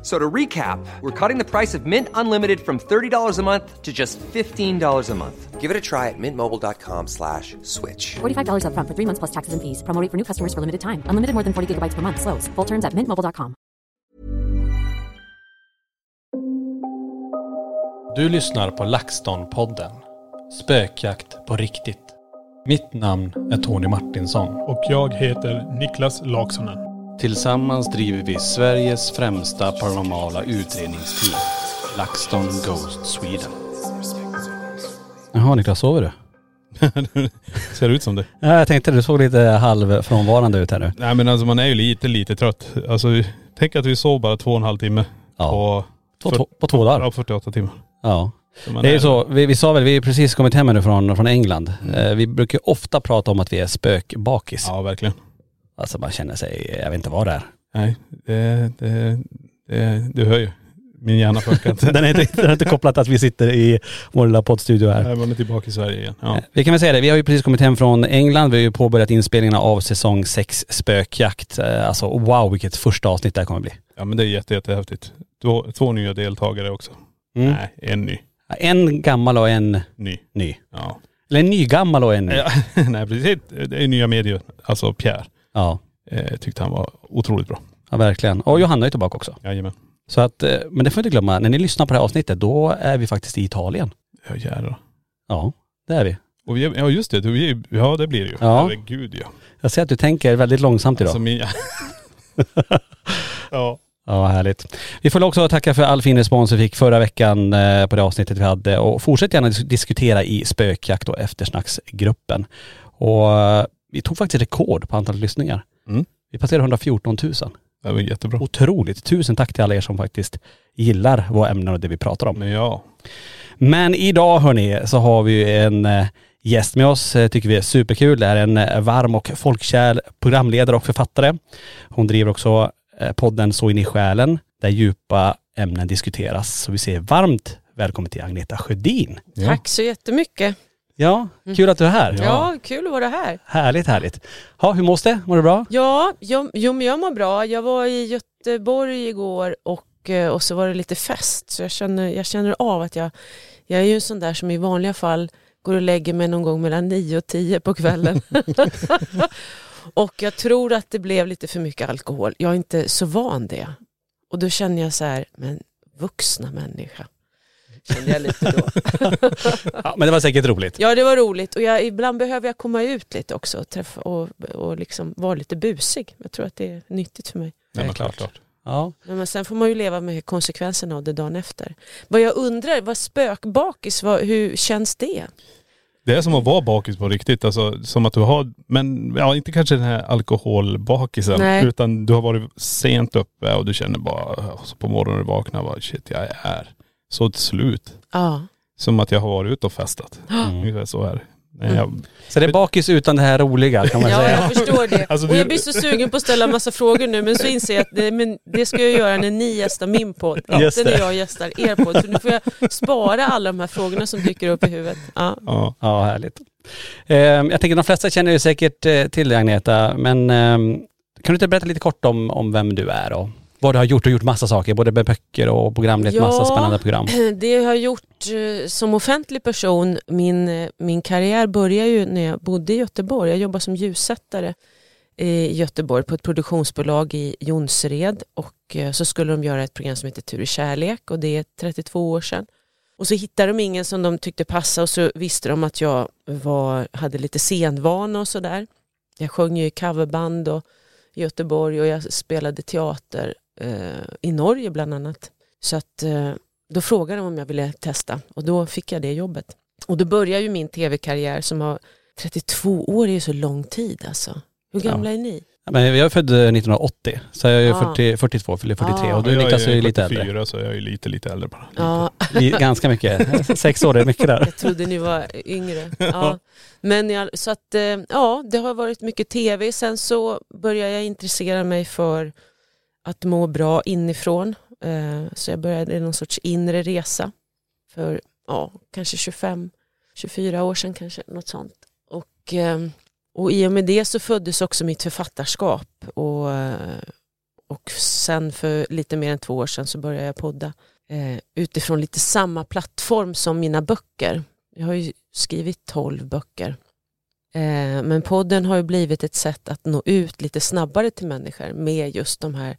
F- So to recap, we're cutting the price of Mint Unlimited from $30 a month to just $15 a month. Give it a try at mintmobile.com slash switch. $45 upfront for three months plus taxes and fees. Promo rate for new customers for limited time. Unlimited more than 40 gigabytes per month. Slows. Full terms at mintmobile.com. Du lyssnar på LaxTon-podden. Spökjakt på riktigt. Mitt namn är Tony Martinsson. Och jag heter Niklas Laksonen. Tillsammans driver vi Sveriges främsta paranormala utredningsteam. LaxTon Ghost Sweden. Jaha Niklas, sover du? Ser ut som det. Ja, jag tänkte du såg lite halvfrånvarande ut här nu. Nej men alltså man är ju lite, lite trött. Alltså tänk att vi sov bara två och en halv timme. Ja. På, På, två, på två dagar. ja, 48 timmar. Ja. Så Det är ju så, vi, vi sa väl, vi har precis kommit hem nu från, från England. Eh, vi brukar ofta prata om att vi är spökbakis. Ja verkligen. Alltså man känner sig, jag vet inte vad det är. Nej, det, det, det, du hör ju. Min hjärna funkar inte. Den är inte, den är inte kopplad till att vi sitter i vår lilla poddstudio här. Nej, man är tillbaka i Sverige igen. Ja. Vi kan väl säga det, vi har ju precis kommit hem från England. Vi har ju påbörjat inspelningarna av säsong 6 Spökjakt. Eh, Alltså wow vilket första avsnitt det här kommer bli. ja men det är jätte, jättehäftigt. Två, två nya deltagare också. Mm. Nej, en ny. En gammal och en Ny. ny. Ja. Eller en ny gammal och en ny. ja. Nej precis, det är nya medier. Alltså Pierre. Ja, Eh, tyckte han var otroligt bra. ja verkligen. Och Johanna är tillbaka också. Jajamän. Så att, eh, men det får inte glömma, när ni lyssnar på det här avsnittet då är vi faktiskt i Italien. Ja jävlar. Ja, det är vi. Och vi, är- ja just det, vi, är- ja det blir det ju. Ja. Herregud ja. Jag ser att du tänker väldigt långsamt idag. Alltså min... ja. Ja, härligt. Vi får också tacka för all fin respons vi fick förra veckan eh, på det avsnittet vi hade och fortsätt gärna dis- diskutera i spökjakt och eftersnacksgruppen. Och eh, vi tog faktiskt rekord på antalet lyssningar. Mm. Vi passerade 114 000. Det var jättebra. Otroligt. Tusen tack till alla er som faktiskt gillar våra ämnen och det vi pratar om. Men ja. Men idag hörni så har vi en eh, gäst med oss, eh, tycker vi är superkul. Det är en eh, varm och folkkär programledare och författare. Hon driver också podden Så in i själen, där djupa ämnen diskuteras. Så vi säger varmt välkommen till Agneta Sjödin. ja. Tack så jättemycket. Ja, kul att du är här. Ja. kul att vara här. Härligt, härligt. Ja, hur mås det? Mår du bra? Ja, jag, jo, men jag mår bra. Jag var i Göteborg igår och, eh, och så var det lite fest. Så jag känner, jag känner av att jag, jag är ju en sån där som i vanliga fall går och lägger mig någon gång mellan 9 och 10 på kvällen. och jag tror att det blev lite för mycket alkohol. Jag är inte så van det. Och då känner jag så här, men vuxna människa. Kände jag lite då. Ja, men det var säkert roligt. Ja det var roligt och jag, ibland behöver jag komma ut lite också och, träffa, och, och liksom vara lite busig. Jag tror att det är nyttigt för mig. Nej, men klart. klart. Ja. Men sen får man ju leva med konsekvenserna av det dagen efter. Vad jag undrar, vad spökbakis, vad, hur känns det? Det är som att vara bakis på riktigt. Alltså som att du har, men ja inte kanske den här alkoholbakisen. Nej. Utan du har varit sent uppe och du känner bara, så på morgonen när du vaknar, bara, shit jag är så slut. Ja. Som att jag har varit ute och festat. Mm. Ungefär så är det. Nej, jag, Så det är bakis utan det här roliga kan man Ja, säga. jag förstår det. Alltså, och vi- jag blir så sugen på att ställa massa frågor nu men så inser jag att det, men det ska jag göra när ni gästar min podd, inte när jag gästar er podd. Så nu får jag spara alla de här frågorna som dyker upp i huvudet. Ja. ja. Ja, härligt. Eh, jag tänker de flesta känner ju säkert eh, till dig Agneta, men eh, kan du inte berätta lite kort om, om vem du är och vad du har gjort och gjort massa saker, både med böcker och programlett Ja. massa spännande program. Det jag har gjort eh, som offentlig person, min, eh, min karriär började ju när jag bodde i Göteborg. Jag jobbade som ljussättare i Göteborg på ett produktionsbolag i Jonsered och eh, så skulle de göra ett program som heter Tur i kärlek och det är 32 år sedan. Och så hittade de ingen som de tyckte passade och så visste de att jag var, hade lite scenvana och sådär. Jag sjöng ju i coverband och, i Göteborg och jag spelade teater eh, i Norge bland annat. Så att eh, då frågade de om jag ville testa och då fick jag det jobbet. Och då började ju min tv-karriär som har 32 år är ju så lång tid alltså. Hur gamla är ni? Men jag är född eh, 1980, så jag är ju Ah. 40, 42, fyller 43 Ah. och du Niklas är ju lite äldre. 74 så jag är ju lite, lite äldre bara. Ja, Vi- Ganska mycket. Sex år är mycket där. jag trodde ni var yngre. Ja. Men jag, så att, eh, ja, det har varit mycket tv. Sen så började jag intressera mig för att må bra inifrån. Eh, så jag började någon sorts inre resa för ja, kanske 25, 24 år sedan kanske, något sånt. Och, ehm, och i och med det så föddes också mitt författarskap och, eh, och sen för lite mer än två år sedan så började jag podda eh, utifrån lite samma plattform som mina böcker. Jag har ju skrivit 12 böcker. Eh, men podden har ju blivit ett sätt att nå ut lite snabbare till människor med just de här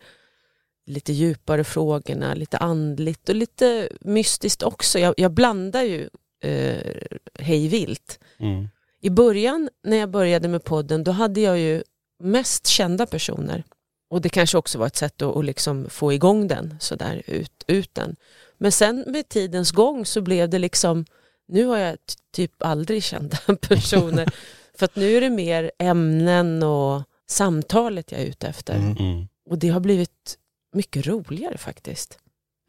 lite djupare frågorna, lite andligt och lite mystiskt också. Jag, jag blandar ju eh, hej vilt. Mm. I början när jag började med podden då hade jag ju mest kända personer. Och det kanske också var ett sätt att, att liksom få igång den, så där, ut, ut den. Men sen med tidens gång så blev det liksom, nu har jag typ aldrig kända personer. För att nu är det mer ämnen och samtalet jag är ute efter. Mm. Mm. Och det har blivit mycket roligare faktiskt.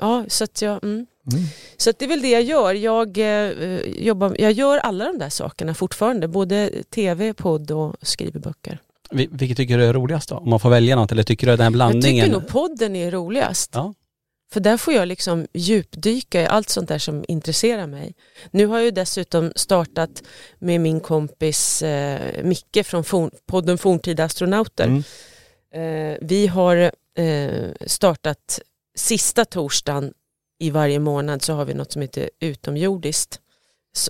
Ja, så att jag, mm. Mm. Så att det är väl det jag gör. Jag, eh, jobbar, jag gör alla de där sakerna fortfarande. Både tv, podd och skriver böcker. Vi- Vilket tycker du är roligast då? Om man får välja något eller tycker du att den här Jag blandningen? tycker nog podden är roligast. Ja. För där får jag liksom djupdyka i allt sånt där som intresserar mig. Nu har jag ju dessutom startat med min kompis eh, Micke från forn, podden Forntida astronauter. Mm. Eh, vi har eh, startat sista torsdagen i varje månad så har vi något som heter utomjordiskt.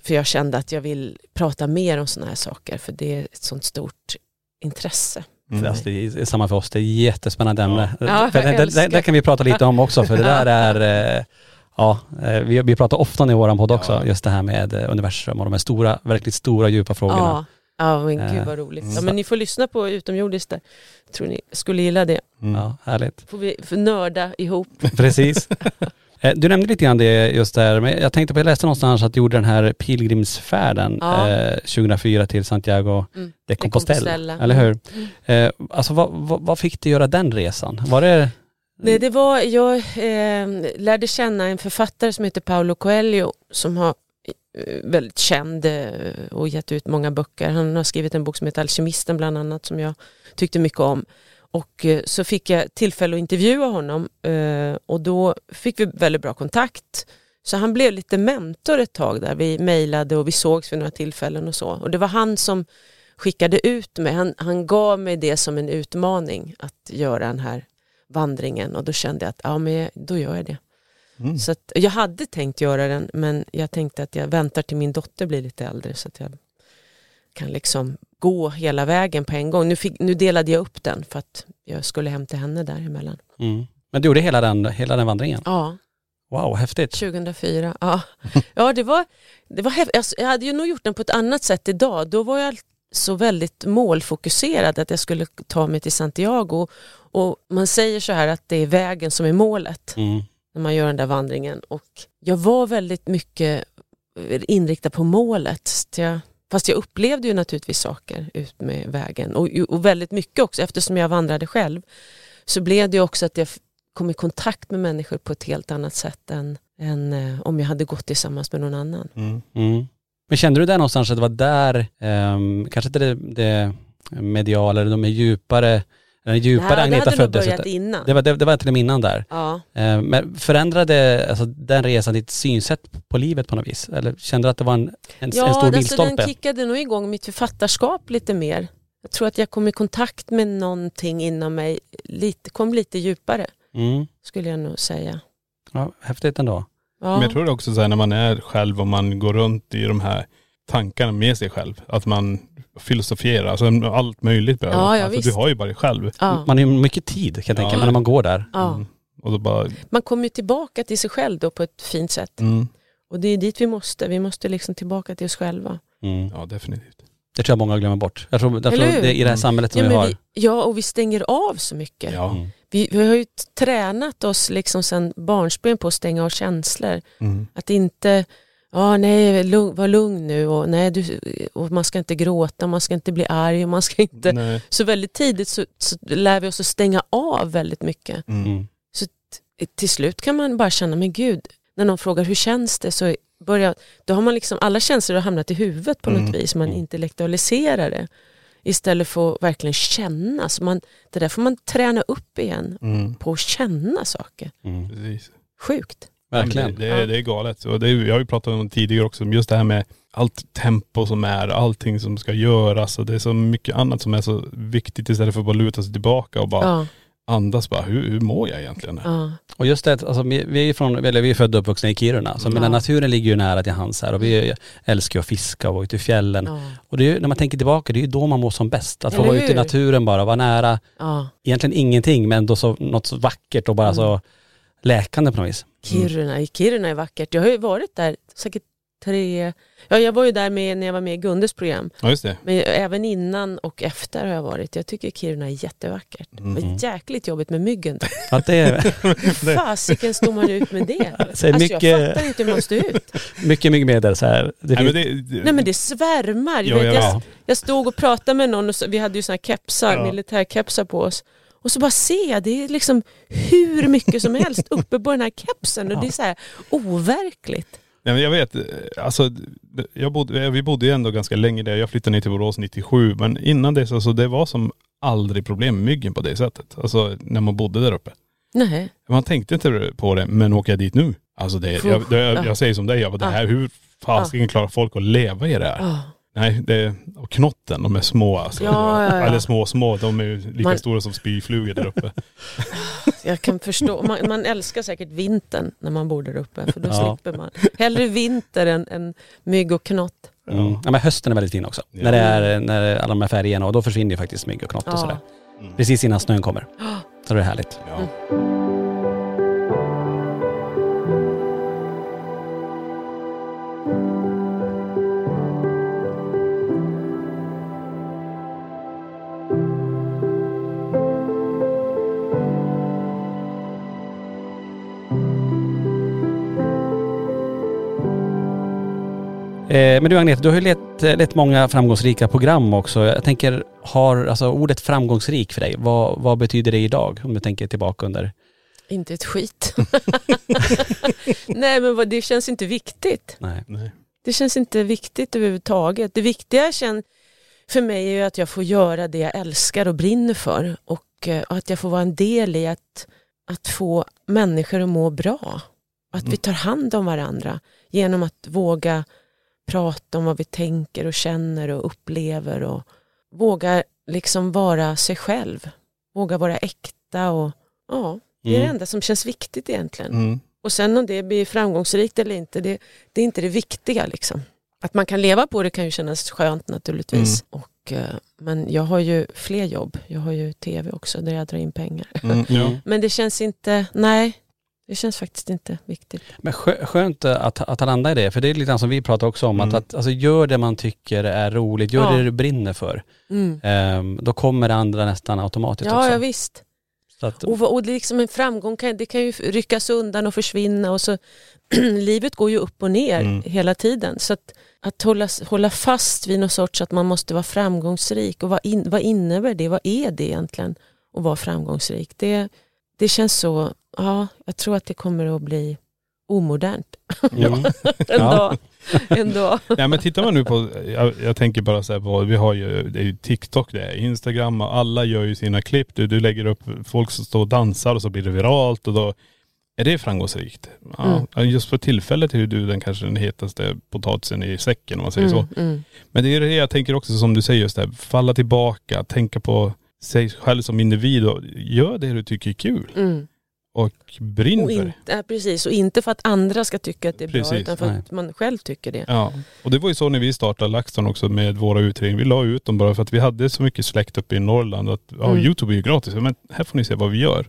För jag kände att jag vill prata mer om sådana här saker för det är ett sånt stort intresse. Mm. Alltså, det är samma för oss, det är jättespännande ämne. Ja, det, det, älskar- det, det kan vi prata lite om också för det där är, eh, ja, eh, vi, vi pratar ofta i våran podd också, Ja. just det här med eh, universum och de här stora, verkligt stora djupa frågorna. Ja, ja men gud Eh, vad roligt. mm. Ja, men ni får lyssna på utomjordiskt där. Tror ni skulle gilla det. Mm. Ja, härligt. Får vi nörda ihop. Precis. Eh, Du nämnde lite grann det just där, men jag tänkte på, jag läste någonstans att du gjorde den här pilgrimsfärden Ja. eh, 2004 till Santiago Mm. de Compostela, Compostela. eller hur? Mm. Eh, alltså vad, vad, vad fick dig göra den resan? Var det... Nej, det var, jag eh, lärde känna en författare som heter Paolo Coelho som har eh, väldigt känd eh, och gett ut många böcker. Han har skrivit en bok som heter Alkemisten bland annat som jag tyckte mycket om. Och eh, så fick jag tillfälle att intervjua honom eh, och då fick vi väldigt bra kontakt. Så han blev lite mentor ett tag där. Vi mejlade och vi sågs vid några tillfällen och så. Och det var han som skickade ut mig. Han, han gav mig det som en utmaning att göra den här vandringen och då kände jag att ja, men då gör jag det. Mm. Så att, jag hade tänkt göra den men jag tänkte att jag väntar till min dotter blir lite äldre så att jag kan liksom gå hela vägen på en gång. Nu, fick, nu delade jag upp den för att jag skulle hem till henne däremellan. Mm. Men du gjorde hela den, hela den vandringen? Ja, Wow, häftigt. 2004. Ja, ja det var, det var häftigt. Jag hade ju nog gjort den på ett annat sätt idag. Då var jag så väldigt målfokuserad att jag skulle ta mig till Santiago. Och man säger så här att det är vägen som är målet Mm. när man gör den där vandringen. Och jag var väldigt mycket inriktad på målet. Så jag, fast jag upplevde ju naturligtvis saker ut med vägen. Och, och väldigt mycket också, eftersom jag vandrade själv. Så blev det ju också att jag kom i kontakt med människor på ett helt annat sätt än, än eh, om jag hade gått tillsammans med någon annan. Mm. Mm. Men kände du där någonstans att det var där, ehm, kanske inte det, det mediala eller de är djupare, den djupare det här Agneta föddes? Det var, det, det var till och med innan där. Ja. Eh, Men förändrade alltså, den resan ditt synsätt på livet på något vis? Eller kände du att det var en, en, en Ja, stor alltså milstolpe? den kickade nog igång mitt författarskap lite mer. Jag tror att jag kom i kontakt med någonting inom mig, lite, kom lite djupare. Mm. skulle jag nog säga. Ja, häftigt ändå. Ja. Men jag tror också så här när man är själv och man går runt i de här tankarna med sig själv. Att man filosoferar, alltså allt möjligt. Bara. Ja, ja, alltså, visst. du har ju bara dig själv. ja. Man har ju mycket tid kan jag tänka Ja. mig när man går där. Ja. Mm. Och då bara, Man kommer ju tillbaka till sig själv då på ett fint sätt. mm. Och det är dit vi måste. Vi måste liksom tillbaka till oss själva. Mm. ja definitivt. Det tror jag många glömmer bort. Jag tror, jag tror det är i det här Mm. samhället som Ja, vi har. vi, ja, och vi stänger av så mycket. Ja. Mm. Vi, vi har ju tränat oss liksom sedan barnsben på att stänga av känslor. Mm. Att inte, ja nej, lugn, var lugn nu och, nej, du, och man ska inte gråta, man ska inte bli arg och man ska inte... Nej. Så väldigt tidigt så, så lär vi oss att stänga av väldigt mycket. Mm. Mm. Så till slut kan man bara känna, men gud, när någon frågar hur känns det så börjar, då har man liksom, alla känslor har hamnat i huvudet på något Mm. vis, man Mm. intellektualiserar det. Istället för att verkligen känna. Så man, det där får man träna upp igen Mm. på att känna saker. Mm. Sjukt. Verkligen. Det, det, är, det är galet. Och det jag har ju pratat om det tidigare också, om just det här med allt tempo som är, allting som ska göras och det är så mycket annat som är så viktigt istället för att bara luta sig tillbaka och bara Ja, andas bara, hur, hur mår jag egentligen? ja, Och just det, alltså, vi, vi, är från, eller vi är födda och uppvuxna i Kiruna, så men Ja. naturen ligger ju nära till hands här och vi älskar ju att fiska och vara ute i fjällen. ja, Och det är ju, när man tänker tillbaka, det är ju då man mår som bäst. Att få vara ute i naturen bara, vara nära, ja. egentligen ingenting men då så, något så vackert och bara Mm. så läkande på något vis. Kiruna, i Kiruna är vackert. Jag har ju varit där säkert tre, ja jag var ju där med, när jag var med i Gundes program. Ja just det. Men även innan och efter har jag varit. Jag tycker Kiruna är jättevackert. Det Mm. var jäkligt jobbigt med myggen. Att det är Hur fasiken står man ut med det? Alltså mycket, jag fattar inte hur man står ut. mycket myggmedel så här. Det Nej, men det, det, Nej men det svärmar. Ja, jag, ja. jag stod och pratade med någon och så, vi hade ju här kepsar, Ja. militärkepsar på oss. Och så bara ser jag, det är liksom hur mycket som helst uppe på den här kepsen och det är så här overkligt. Nej, men jag vet, eh, alltså jag bodde, vi bodde ju ändå ganska länge där. Jag flyttade ner till Borås 97 men innan det så alltså, det var som aldrig problem med myggen på det sättet. Alltså när man bodde där uppe. Nej. Man tänkte inte på det, men åker jag dit nu? Alltså det, jag, det, jag, jag säger som dig, jag det här, hur fasiken klarar folk att leva i det här? Nej, det, och knotten, de är små alltså. Ja, ja, ja. Eller små, små, de är ju lika Man- stora som spyflugor där uppe. Jag kan förstå, man, man älskar säkert vintern när man bor där uppe för då Ja. slipper man. Hellre vinter än, än mygg och knott. mm. ja, men hösten är väldigt fin också. Ja. När det är när alla de här färgerna och då försvinner ju faktiskt mygg och knott och sådär. Mm. Precis innan snön kommer. Så det är härligt. Ja. Men du Agneta, du har ju lett, eh, lett många framgångsrika program också. Jag tänker, har alltså ordet framgångsrik för dig, vad, vad betyder det idag? Om du tänker tillbaka under... Inte ett skit. Nej men vad, det känns inte viktigt. Nej. Nej. Det känns inte viktigt överhuvudtaget. Det viktiga för mig är ju att jag får göra det jag älskar och brinner för och eh, att jag får vara en del i att, att få människor att må bra. Att vi tar hand om varandra genom att våga prata om vad vi tänker och känner och upplever och våga liksom vara sig själv. Våga vara äkta och ja, det är det Mm. enda som känns viktigt egentligen. Mm. Och sen om det blir framgångsrikt eller inte, det, det är inte det viktiga. Liksom. Att man kan leva på det kan ju kännas skönt naturligtvis. Och, eh, men jag har ju fler jobb. Jag har ju tv också där jag drar in pengar. Mm. Ja. Men det känns inte, nej, det känns faktiskt inte viktigt. Men skö- skönt att, att ha landat i det, för det är lite grann som vi pratar också om, Mm. att, att alltså, gör det man tycker är roligt, gör Ja. det du brinner för. Mm. Ehm, då kommer det andra nästan automatiskt Ja, också. ja, visst. Så att, Och, och det är liksom en framgång kan, det kan ju ryckas undan och försvinna. Och så, livet går ju upp och ner Mm. hela tiden. Så att, att hålla, hålla fast vid någon sorts att man måste vara framgångsrik. Och vad, in, vad innebär det? Vad är det egentligen att vara framgångsrik? Det, det känns så, ja, jag tror att det kommer att bli omodernt mm. en, Ja. dag, en dag. Ja men tittar man nu på, jag, jag tänker bara så här på, vi har ju, det är ju TikTok det är, Instagram och alla gör ju sina klipp. Du, du lägger upp folk som står och dansar och så blir det viralt och då är det framgångsrikt. Ja, Just för tillfället är du den kanske den hetaste potatisen i säcken om man säger så. Mm, mm. Men det är det jag tänker också som du säger just det här, falla tillbaka, tänka på sig själv som individ och gör det du tycker är kul. Mm. och brinner Och ja, precis, och inte för att andra ska tycka att det är bra Precis, utan för nej. att man själv tycker det. Ja, och det var ju så när vi startade LaxTon också med våra utredningar. Vi la ut dem bara för att vi hade så mycket släkt uppe i Norrland att ja, Mm. Youtube är ju gratis. Men här får ni se vad vi gör.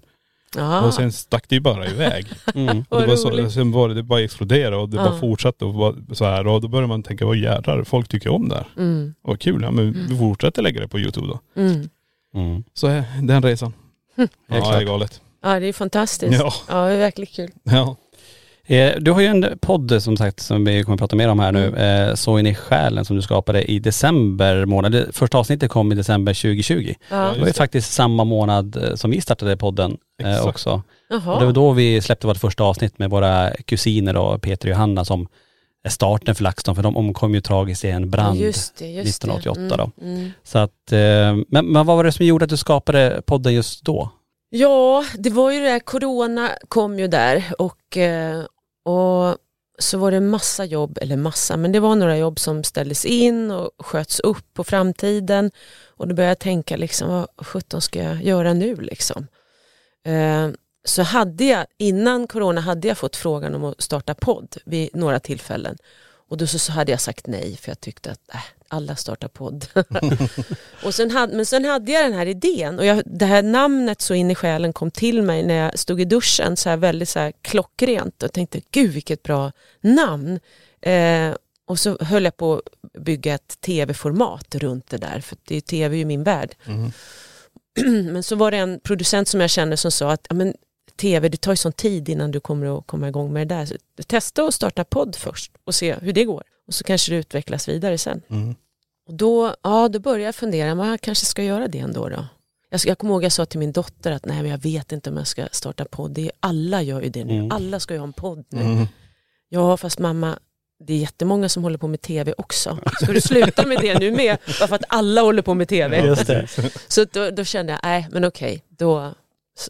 Ja. Och sen stack det ju bara iväg. Mm. Och det var så, sen var det, det bara exploderade och det Ja. bara fortsatte och var så här. Och då började man tänka, vad jädrar, folk tycker om det här. Mm, Vad kul, ja men vi fortsätter lägga det på Youtube då. mm. Mm. Så den resan. Ja, det är galet. Ja det är fantastiskt. Ja. Ja, det är verkligen kul. Ja. Eh, Du har ju en podd som sagt som vi kommer att prata mer om här nu, Mm. eh, Så in i själen som du skapade i december månad. Det första avsnittet kom i december 2020. Ja. Det var ju faktiskt samma månad eh, som vi startade podden eh, Exakt. också. Och det var då vi släppte vårt första avsnitt med våra kusiner och Peter och Johanna som är starten för LaxTon för de omkom ju tragiskt i en brand. Just det, just 1988 det. då. Mm, mm. Så att, men, men vad var det som gjorde att du skapade podden just då? Ja, det var ju det där, corona kom ju där och, eh, och så var det massa jobb, eller massa, men det var några jobb som ställdes in och sköts upp på framtiden och då började jag tänka liksom, vad sjutton ska jag göra nu liksom? Eh, Så hade jag, innan corona hade jag fått frågan om att starta podd vid några tillfällen och då så, så hade jag sagt nej för jag tyckte att äh, alla startar podd. och sen hade, men sen hade jag den här idén och jag, det här namnet Så in i själen kom till mig när jag stod i duschen så här väldigt så här klockrent och tänkte gud vilket bra namn. Eh, och så höll jag på att bygga ett tv-format runt det där för det är tv ju min värld. Mhm. men så var det en producent som jag kände som sa att men, tv det tar ju sån tid innan du kommer att komma igång med det där. Så testa att starta podd först och se hur det går. Och så kanske det utvecklas vidare sen. Mm. Och då, ja, då började jag fundera, men jag kanske ska göra det ändå då. Jag, jag kommer ihåg jag sa till min dotter att nej men jag vet inte om jag ska starta podd. Det är, alla gör ju det nu. Mm. Alla ska ju ha en podd nu. Mm. Ja fast mamma, det är jättemånga som håller på med tv också. Ska du sluta med det nu med? Bara för att alla håller på med tv. Just det. Så då, då kände jag, nej men okej, då,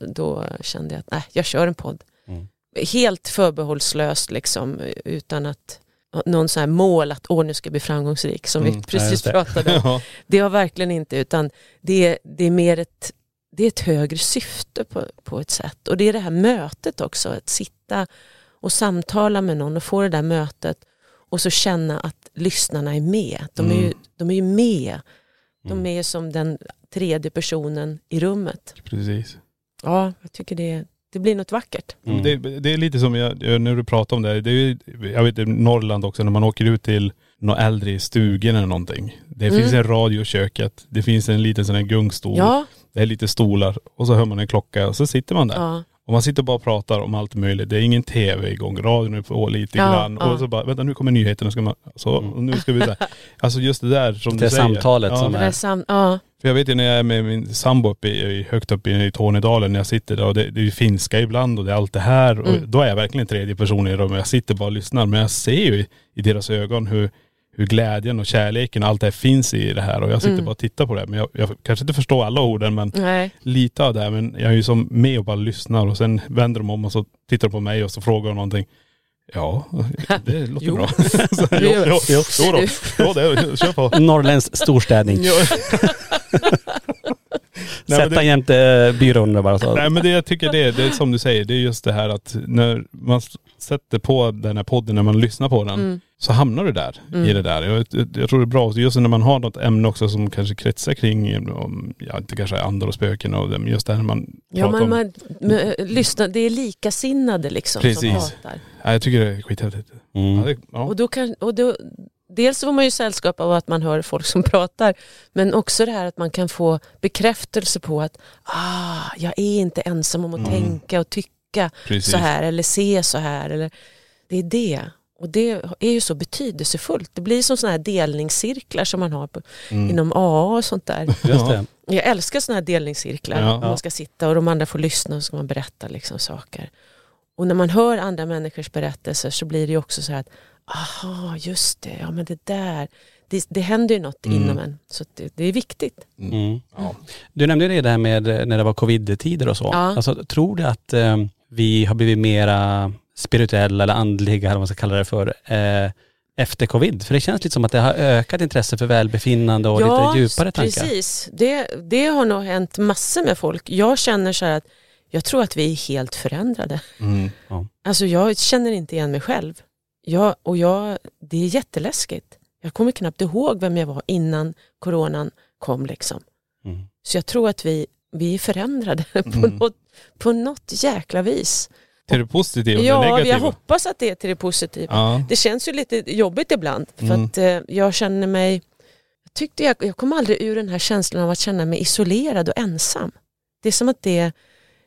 då kände jag att nej, jag kör en podd. Mm. Helt förbehållslöst liksom, utan att någon sån här mål att åh nu ska jag bli framgångsrik som Mm, vi precis det. pratade om. Det har verkligen inte, utan det, är- det är mer ett, det är ett högre syfte på, på ett sätt. Och det är det här mötet också, att sitta och samtala med någon och få det där mötet och så känna att lyssnarna är med. De är ju, Mm. de är ju med. De Mm. är som den tredje personen i rummet. Precis. Ja, jag tycker det, det blir något vackert. Mm. Det, det är lite som jag, när du pratar om det, det är, jag vet i Norrland också när man åker ut till några äldre i stugan eller någonting. Det Mm. finns en radio i köket, det finns en liten sån här gungstol, Ja, det är lite stolar och så hör man en klocka och så sitter man där. ja, Och man sitter bara och pratar om allt möjligt. Det är ingen tv igång, radion är på lite Ja, grann. ja. Och så bara, vänta nu kommer nyheterna. Ska man, så, och nu ska vi där. Alltså just det där som Det du säger. samtalet ja. som det är- där sam, ja, För jag vet ju när jag är med min sambo uppe i, högt uppe i Tornedalen, när jag sitter där och det, det är ju finska ibland och det är allt det här. Och Mm. då är jag verkligen tredje person i rummet. Jag sitter bara och lyssnar. Men jag ser ju i, i deras ögon hur, hur glädjen och kärleken och allt det här finns i det här. Och jag sitter Mm. bara och tittar på det. Men jag, jag kanske inte förstår alla orden men nej, lite av det. här, Men jag är ju som med och bara lyssnar och sen vänder de om och så tittar de på mig och så frågar de någonting. Ja, det låter Jo. bra. så, jo, Jo. jo, jo, då. Jo, det, kör på. Norrländsk storstädning. Nej, Sätta det- jämte eh, byrån bara så. Nej men det jag tycker det, är- det är som du säger, det är just det här att när man sätter på den här podden, när man lyssnar på den, Mm. Så hamnar du där Mm. i det där. Jag, jag, tror det är bra, just när man har något ämne också som kanske kretsar kring, om, ja inte kanske andar och spöken och det, men just det här när man ja, man, om, man, men, lyssna, det är likasinnade liksom som Precis. pratar. ja, jag tycker det är skithäftigt. Mm. Ja, det, ja. Och då kan, och då, dels får man ju sällskap av att man hör folk som pratar, men också det här att man kan få bekräftelse på att ah, jag är inte ensam om att Mm. tänka och tycka Precis. så här eller se så här. Eller, det är det. Och det är ju så betydelsefullt. Det blir som sådana här delningscirklar som man har på, Mm. inom AA och sånt där. Just det. Jag älskar sådana här delningscirklar. Ja. Man ska sitta och de andra får lyssna och så ska man berätta liksom saker. Och när man hör andra människors berättelser så blir det ju också så här att aha, just det, ja men det där, det, det händer ju något Mm. inom en. Så det, det är viktigt. Mm. Ja. Du nämnde det där med eh, när det var covid-tider och så. Ja. Alltså, tror du att eh, vi har blivit mera spirituella eller andliga, eller vad man ska kalla det för, eh, efter covid? För det känns lite som att det har ökat intresse för välbefinnande och lite djupare tankar. precis. Det, det har nog hänt massor med folk. Jag känner så här att Jag tror att vi är helt förändrade. Mm. Alltså jag känner inte igen mig själv. Jag, och jag, det är jätteläskigt. Jag kommer knappt ihåg vem jag var innan coronan kom. Liksom. Mm. Så jag tror att vi, vi är förändrade på, Mm. något, på något jäkla vis. Till det positiva det Ja, negativa. jag hoppas att det är till det positiva. Ja. Det känns ju lite jobbigt ibland för Mm. att eh, jag känner mig, jag tyckte jag, jag kom aldrig ur den här känslan av att känna mig isolerad och ensam. Det är som att det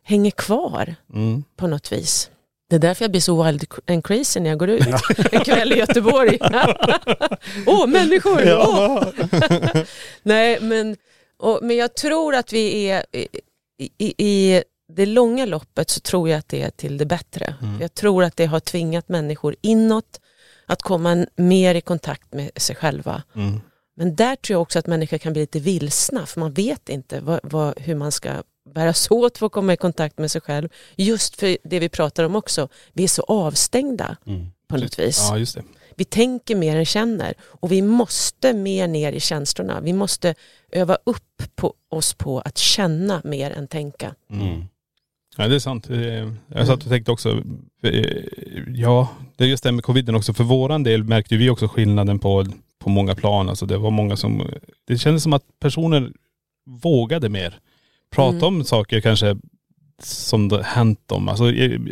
hänger kvar Mm. på något vis. Det är därför jag blir så wild and crazy när jag går ut en kväll i Göteborg. Åh, människor! Åh! Nej, men, och, men jag tror att vi är i, i, i det långa loppet så tror jag att det är till det bättre. Jag tror att det har tvingat människor inåt att komma mer i kontakt med sig själva. Mm. Men där tror jag också att människor kan bli lite vilsna för man vet inte vad, vad, hur man ska bära sig åt för att komma i kontakt med sig själv. Just för det vi pratar om också, vi är så avstängda Mm. på något vis. Ja. Vi tänker mer än känner och vi måste mer ner i känslorna. Vi måste öva upp på oss på att känna mer än tänka. Mm. Ja, det är sant. Eh, Jag satt och tänkte också, eh, ja, det är just det med coviden också. För våran del märkte vi också skillnaden på, på många plan. Alltså det var många som, det kändes som att personer vågade mer. Prata Mm. om saker kanske som det hänt dem. Alltså,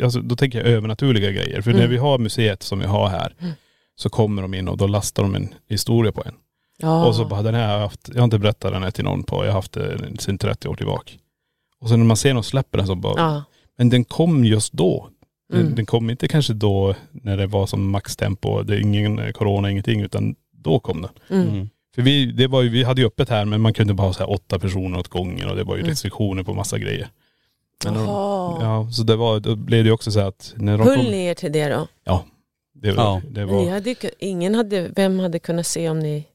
alltså, då tänker jag övernaturliga grejer. För när Mm. vi har museet som vi har här Mm. så kommer de in och då lastar de en historia på en. Ja. Och så bara, den här har jag haft, jag har inte berättat den här till någon på, jag har haft den sedan 30 år tillbaka. Och sen när man ser någon släpper den så bara, ja. men den kom just då. Den, Mm. den kom inte kanske då när det var som maxtempo, det är ingen eh, corona, ingenting, utan då kom den. Mm. Mm. För vi, det var ju, vi hade ju öppet här men man kunde bara ha så här åtta personer åt gången och det var ju Mm. restriktioner på massa grejer. Men de, ja, så det var, då blev det ju också så här att när de Höll kom, ni er till det då? det var, Ja. det Men Ni var, hade, ingen hade, vem hade kunnat se om ni...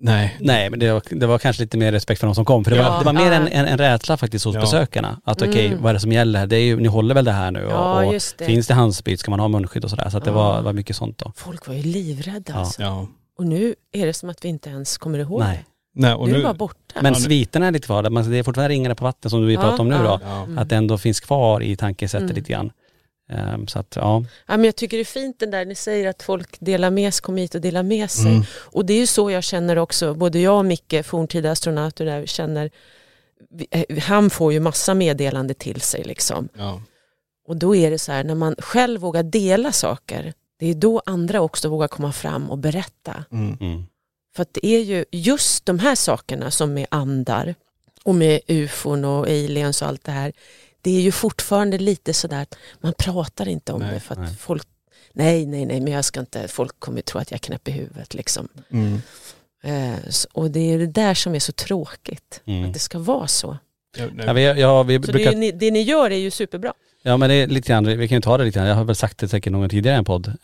nej. Nej men det var, det var kanske lite mer respekt för de som kom. För det, Ja. var, det var mer Ja. en, en, en rädsla faktiskt hos Ja. besökarna. Att okej, Mm. vad är det som gäller? Det är ju, ni håller väl det här nu? Och, Ja, och just det. finns det handsprit? Ska man ha munskydd och sådär? Så att det var, var mycket sånt då. Folk var ju livrädda Ja. alltså. Ja. Och nu är det som att vi inte ens kommer ihåg Nej. Nej och Nu är nu, det bara borta. Men sviterna är lite kvar. Det är fortfarande ringarna på vattnet som vi Ja, pratar om nu ja. då. ja. Att det ändå finns kvar i tankesättet Mm. lite grann. Ehm, så att ja. Ja, men jag tycker det är fint den där ni säger att folk delar med sig, kommer hit och delar med sig. Mm. Och det är ju så jag känner också, både jag och Micke, forntida astronauter där, känner, eh, han får ju massa meddelande till sig liksom. Ja. Och då är det så här, när man själv vågar dela saker, det är då andra också vågar komma fram och berätta. Mm. Mm. För att det är ju just de här sakerna som med andar och med ufon och aliens och allt det här. Det är ju fortfarande lite sådär att man pratar inte om Nej, det för att nej. folk Nej, nej, nej, men jag ska inte, folk kommer tro att jag är knäpp i huvudet liksom. Mm. Eh, och det är det där som är så tråkigt, Mm. att det ska vara så. Ja, nej. Ja, vi, ja, vi Så det, brukar, är, ni, det ni gör är ju superbra. ja men det är lite grann, vi kan ju ta det lite grann. Jag har väl sagt det säkert någon tidigare i en podd. Eh,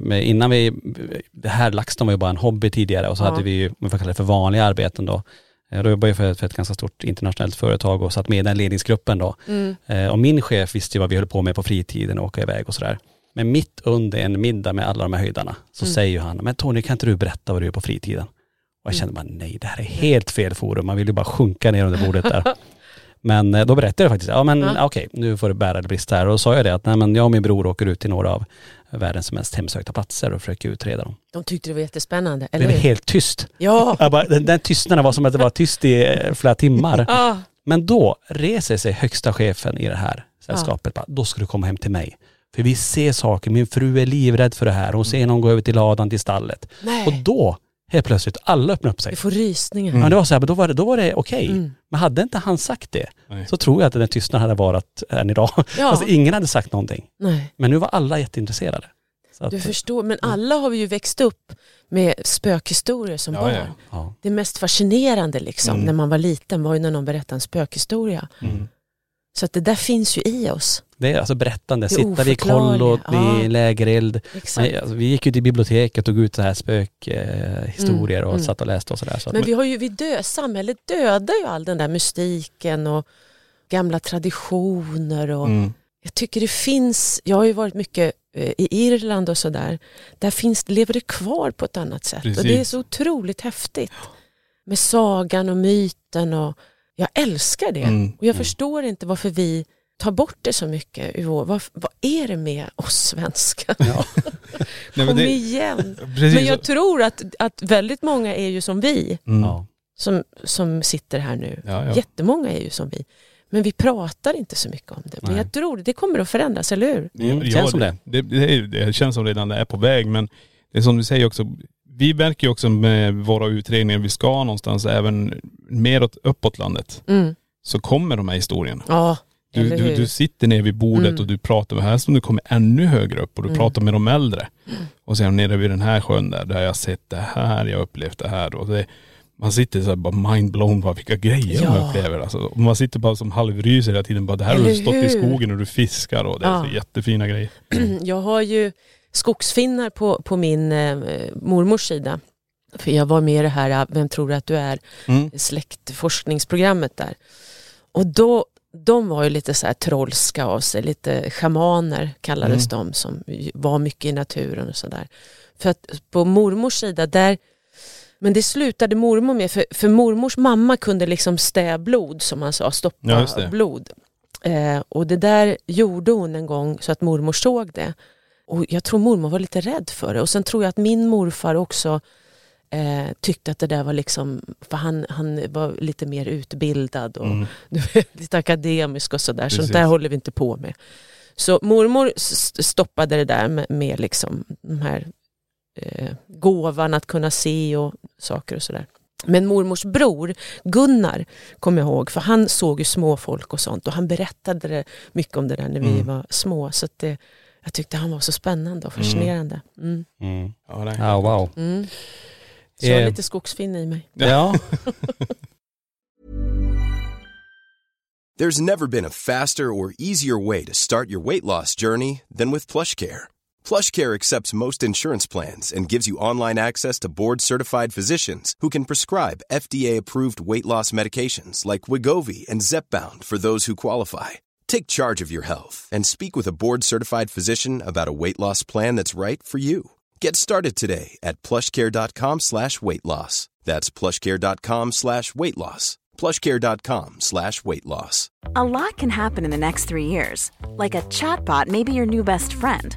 men innan vi, det här LaxTon var ju bara en hobby tidigare och så Ja. hade vi ju, om vi får kalla det för vanliga arbeten då. Eh, Då jobbade jag för, ett- för ett ganska stort internationellt företag och satt med i den ledningsgruppen då. Mm. Eh, Och min chef visste ju vad vi höll på med på fritiden och åka iväg och sådär. Men mitt under en middag med alla de här höjdarna så Mm. säger han, men Tony kan inte du berätta vad du gör på fritiden? Och jag kände bara nej det här är helt fel forum, man vill ju bara sjunka ner under bordet där. Men eh, då berättade jag faktiskt, ja men Ja. okej nu får du bära eller brista här. Och då sa jag det att nej men jag och min bror åker ut till några av världens mest hemsökta platser och försöker utreda dem. De tyckte det var jättespännande, Det eller blev hur? helt tyst. Ja. Bara, den, den tystnaden var som att det var tyst i eh, flera timmar. ja. Men då reser sig högsta chefen i det här sällskapet. Bara, då ska du komma hem till mig. För vi ser saker, min fru är livrädd för det här. Hon ser någon gå över till ladan till stallet. Nej, Och då, helt plötsligt, alla öppnar upp sig. vi får rysningar. Ja, det var så här, men då var det, då var det okej. Mm. Men hade inte han sagt det, Nej. så tror jag att den tystnaden hade varit än idag. Ja. Alltså ingen hade sagt någonting. Nej. Men nu var alla jätteintresserade. Så att, Du förstår, men alla har vi ju växt upp med spökhistorier som Ja, barn. ja. ja. Det mest fascinerande liksom, Mm. när man var liten var ju när någon berättade en spökhistoria. Mm. Så att det där finns ju i oss. Det är alltså berättande, Det sitta vid kollo, oförklarliga, vid ja. lägereld. Alltså, vi gick ju till biblioteket och tog ut så här spökhistorier eh, Mm, och mm. satt och läste och sådär. Så Men vi har ju, vi dö, samhället dödar ju all den där mystiken och gamla traditioner. Och Mm. Jag tycker det finns, jag har ju varit mycket eh, i Irland och sådär, där finns, lever det kvar på ett annat sätt. Och det är Precis. så otroligt häftigt. Med sagan och myten och jag älskar det. Mm. Och jag förstår inte varför vi tar bort det så mycket ur vår, vad, vad är det med oss svenskar? Nej, men Kom det- igen. Precis. Men jag tror att, att väldigt många är ju som vi, Mm. Ja. som, som sitter här nu. Ja, ja. Jättemånga är ju som vi. Men vi pratar inte så mycket om det. Men Nej. jag tror det kommer att förändras, eller hur? Mm, känns som det. Det, det, det känns som redan det är på väg men det är som du säger också, vi märker ju också med våra utredningar, vi ska någonstans även neråt, uppåt landet, Mm. så kommer de här historierna. Ja, Du, du, du sitter ner vid bordet Mm. och du pratar med, här som du kommer ännu högre upp och du Mm. pratar med de äldre. Och sen nere vid den här sjön där, där har jag sett det här, jag har upplevt det här. Och det, man sitter så här bara mindblown bara vilka grejer Ja. man upplever. Alltså, man sitter bara som halvryser hela tiden. Bara, det här har du stått i hur? skogen och du fiskar och det är Ja. jättefina grejer. Jag har ju skogsfinnar på, på min eh, mormors sida. För jag var med i det här eh, Vem tror du att du är? Mm. släktforskningsprogrammet där. Och då, de var ju lite så här trollska av sig, lite schamaner kallades de som var mycket i naturen och sådär. För att på mormors sida där, men det slutade mormor med, för, för mormors mamma kunde liksom stä blod som man sa, stoppa Ja, blod. Eh, och det där gjorde hon en gång så att mormor såg det. Och jag tror mormor var lite rädd för det. Och sen tror jag att min morfar också eh, tyckte att det där var liksom, för han, han var lite mer utbildad och Mm. lite akademisk och sådär. Sånt där håller vi inte på med. Så mormor stoppade det där med, med liksom de här eh, gåvan att kunna se och saker och sådär. Men mormors bror Gunnar kommer jag ihåg, för han såg ju små folk och sånt och han berättade mycket om det där när vi Mm. var små. Så det, jag tyckte han var så spännande och fascinerande. Mm. Mm. Ja, det wow. Mm. Så jag har Eh. lite skogsfinne i mig. Ja. There's never been a faster or easier way to start your weight loss journey than with PlushCare. PlushCare accepts most insurance plans and gives you online access to board-certified physicians who can prescribe FDA-approved weight loss medications like Wigovi and Zepbound for those who qualify. Take charge of your health and speak with a board-certified physician about a weight loss plan that's right for you. Get started today at plushcare.com slash weight loss. That's plushcare.com slash weight loss. plushcare.com slash weight loss. A lot can happen in the next three years. Like a chatbot may be your new best friend.